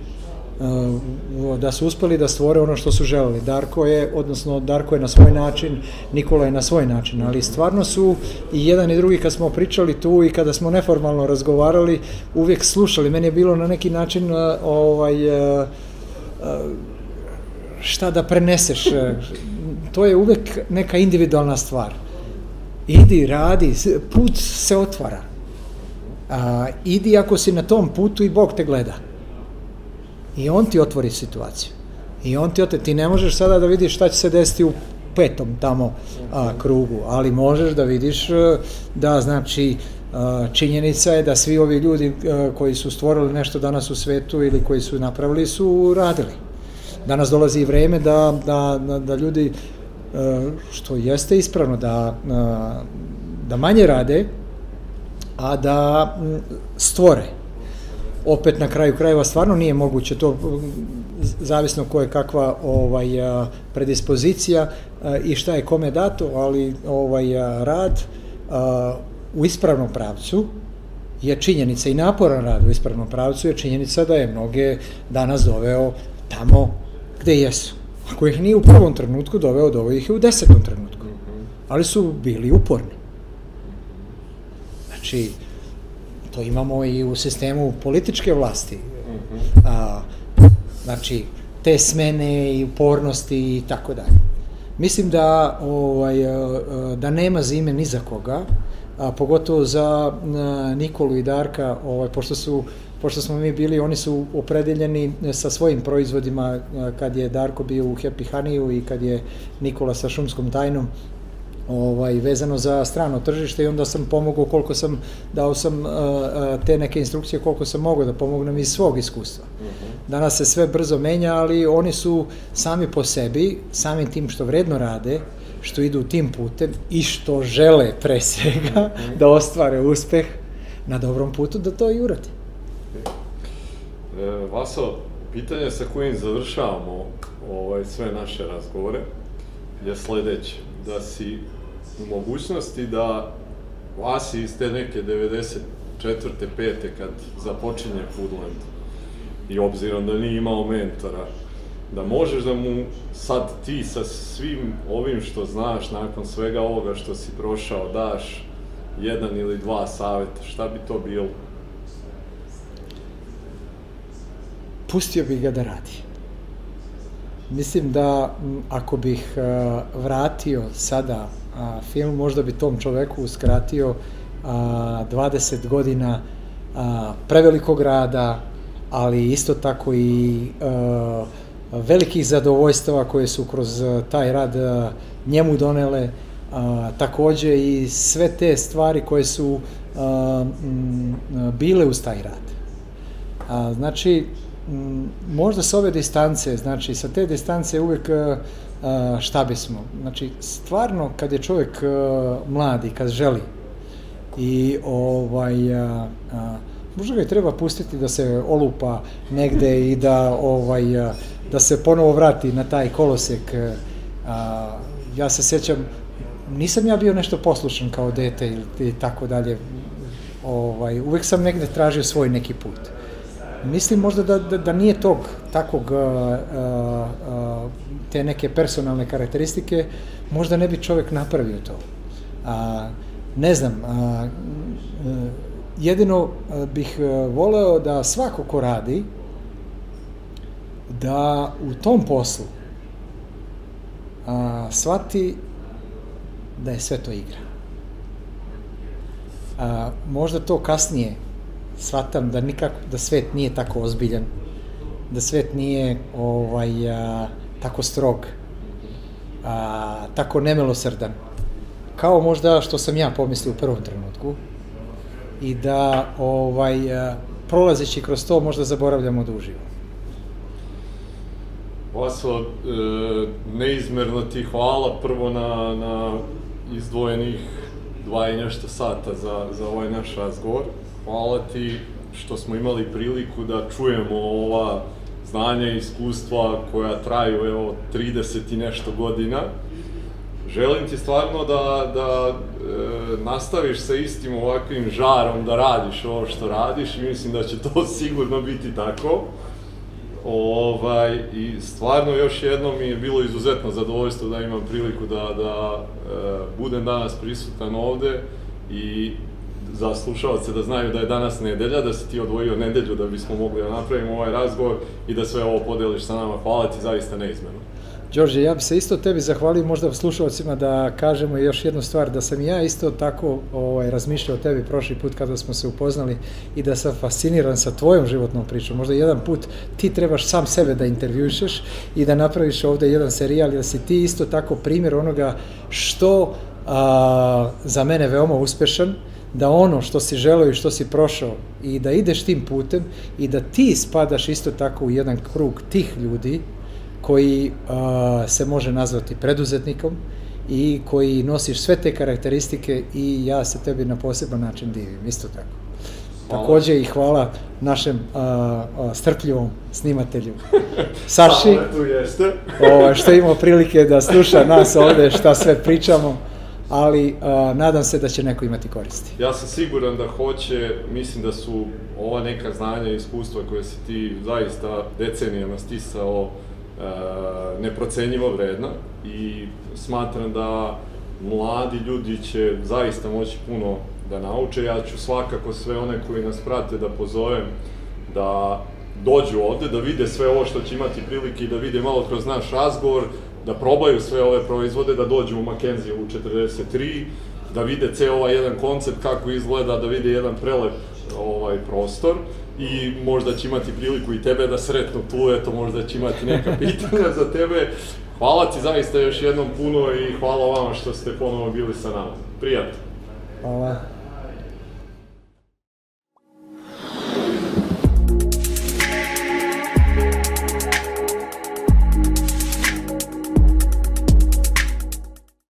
da su uspeli da stvore ono što su želeli. Darko je, odnosno Darko je na svoj način, Nikola je na svoj način, ali stvarno su i jedan i drugi kad smo pričali tu i kada smo neformalno razgovarali, uvijek slušali. Meni je bilo na neki način uh, ovaj uh, šta da preneseš. To je uvek neka individualna stvar. Idi, radi, put se otvara. A, idi ako si na tom putu i Bog te gleda. I on ti otvori situaciju. I on ti otvori, ti ne možeš sada da vidiš šta će se desiti u petom tamo a, krugu, ali možeš da vidiš a, da znači a, činjenica je da svi ovi ljudi a, koji su stvorili nešto danas u svetu ili koji su napravili su radili. Danas dolazi i vreme da, da, da, da ljudi, a, što jeste ispravno, da, a, da manje rade, a da stvore opet na kraju krajeva stvarno nije moguće to zavisno ko je kakva ovaj predispozicija i šta je kome dato, ali ovaj rad u ispravnom pravcu je činjenica i naporan rad u ispravnom pravcu je činjenica da je mnoge danas doveo tamo gde jesu. Ako ih nije u prvom trenutku doveo, doveo ih je u desetom trenutku. Ali su bili uporni. Znači, to imamo i u sistemu političke vlasti. A, znači, te smene i upornosti i tako dalje. Mislim da, ovaj, da nema zime ni za koga, a pogotovo za Nikolu i Darka, ovaj, pošto su pošto smo mi bili, oni su opredeljeni sa svojim proizvodima kad je Darko bio u Happy Honeyu i kad je Nikola sa šumskom tajnom ovaj, vezano za strano tržište i onda sam pomogao koliko sam, dao sam uh, te neke instrukcije koliko sam mogao da pomognem iz svog iskustva. Mhm. Danas se sve brzo menja, ali oni su sami po sebi, samim tim što vredno rade, što idu tim putem i što žele pre svega mhm. da ostvare uspeh na dobrom putu da to i uradi. E, Vaso, pitanje sa kojim završavamo ovaj, sve naše razgovore je sledeće. Da si u mogućnosti da Vasi iz te neke 94. pete kad započinje Foodland i obzirom da nije imao mentora, da možeš da mu sad ti sa svim ovim što znaš nakon svega ovoga što si prošao daš jedan ili dva saveta, šta bi to bilo? Pustio bih ga da radi. Mislim da ako bih vratio sada a, film, možda bi tom čoveku uskratio a, 20 godina a, prevelikog rada, ali isto tako i a, velikih zadovoljstava koje su kroz taj rad a, njemu donele, a, takođe i sve te stvari koje su a, m, bile uz taj rad. A, znači, m, možda sa ove distance, znači sa te distance uvek a, šta bismo. Znači, stvarno, kad je čovjek mlad i kad želi i ovaj, a, a, možda ga treba pustiti da se olupa negde i da ovaj a, da se ponovo vrati na taj kolosek. A, ja se sećam, nisam ja bio nešto poslušan kao dete i, i tako dalje. Ovaj, uvek sam negde tražio svoj neki put. Mislim možda da, da, da nije tog takvog uh, uh, te neke personalne karakteristike, možda ne bi čovjek napravio to. A, ne znam, a, a, jedino bih voleo da svako ko radi, da u tom poslu a, shvati da je sve to igra. A, možda to kasnije shvatam da nikako, da svet nije tako ozbiljan, da svet nije ovaj, a, tako strog, a, tako nemilosrdan, kao možda što sam ja pomislio u prvom trenutku, i da ovaj, a, prolazeći kroz to možda zaboravljamo da uživamo. Vaso, e, neizmerno ti hvala prvo na, na izdvojenih dva i nešto sata za, za ovaj naš razgovor. Hvala ti što smo imali priliku da čujemo ova znanja i iskustva koja traju evo 30 i nešto godina. Želim ti stvarno da, da e, nastaviš sa istim ovakvim žarom da radiš ovo što radiš i mislim da će to sigurno biti tako. Ovaj, I stvarno još jednom mi je bilo izuzetno zadovoljstvo da imam priliku da, da e, budem danas prisutan ovde i za slušalce da znaju da je danas nedelja, da si ti odvojio nedelju da bismo mogli da napravimo ovaj razgovor i da sve ovo podeliš sa nama. Hvala ti zaista neizmeno. Đorđe, ja bi se isto tebi zahvalio možda slušalcima da kažemo još jednu stvar, da sam ja isto tako ovaj, razmišljao o tebi prošli put kada smo se upoznali i da sam fasciniran sa tvojom životnom pričom. Možda jedan put ti trebaš sam sebe da intervjušeš i da napraviš ovde jedan serijal, jer si ti isto tako primjer onoga što a, za mene veoma uspešan, da ono što si želeo i što si prošao i da ideš tim putem i da ti spadaš isto tako u jedan krug tih ljudi koji a, se može nazvati preduzetnikom i koji nosiš sve te karakteristike i ja se tebi na poseban način divim, isto tako. Hvala. Takođe i hvala našem a, a, strpljivom snimatelju Saši, tu jeste. o, što imao prilike da sluša nas ovde šta sve pričamo ali a, nadam se da će neko imati koristi. Ja sam siguran da hoće, mislim da su ova neka znanja i iskustva koje si ti zaista decenijama stisao e, neprocenjivo vredna i smatram da mladi ljudi će zaista moći puno da nauče. Ja ću svakako sve one koji nas prate da pozovem da dođu ovde, da vide sve ovo što će imati prilike i da vide malo kroz naš razgovor, da probaju sve ove proizvode, da dođu u Mackenzie u 43, da vide ceo ovaj jedan koncept kako izgleda, da vide jedan prelep ovaj prostor i možda će imati priliku i tebe da sretnu tu, eto možda će imati neka pitanja za tebe. Hvala ti zaista još jednom puno i hvala vama što ste ponovo bili sa nama. Prijatno. Hvala.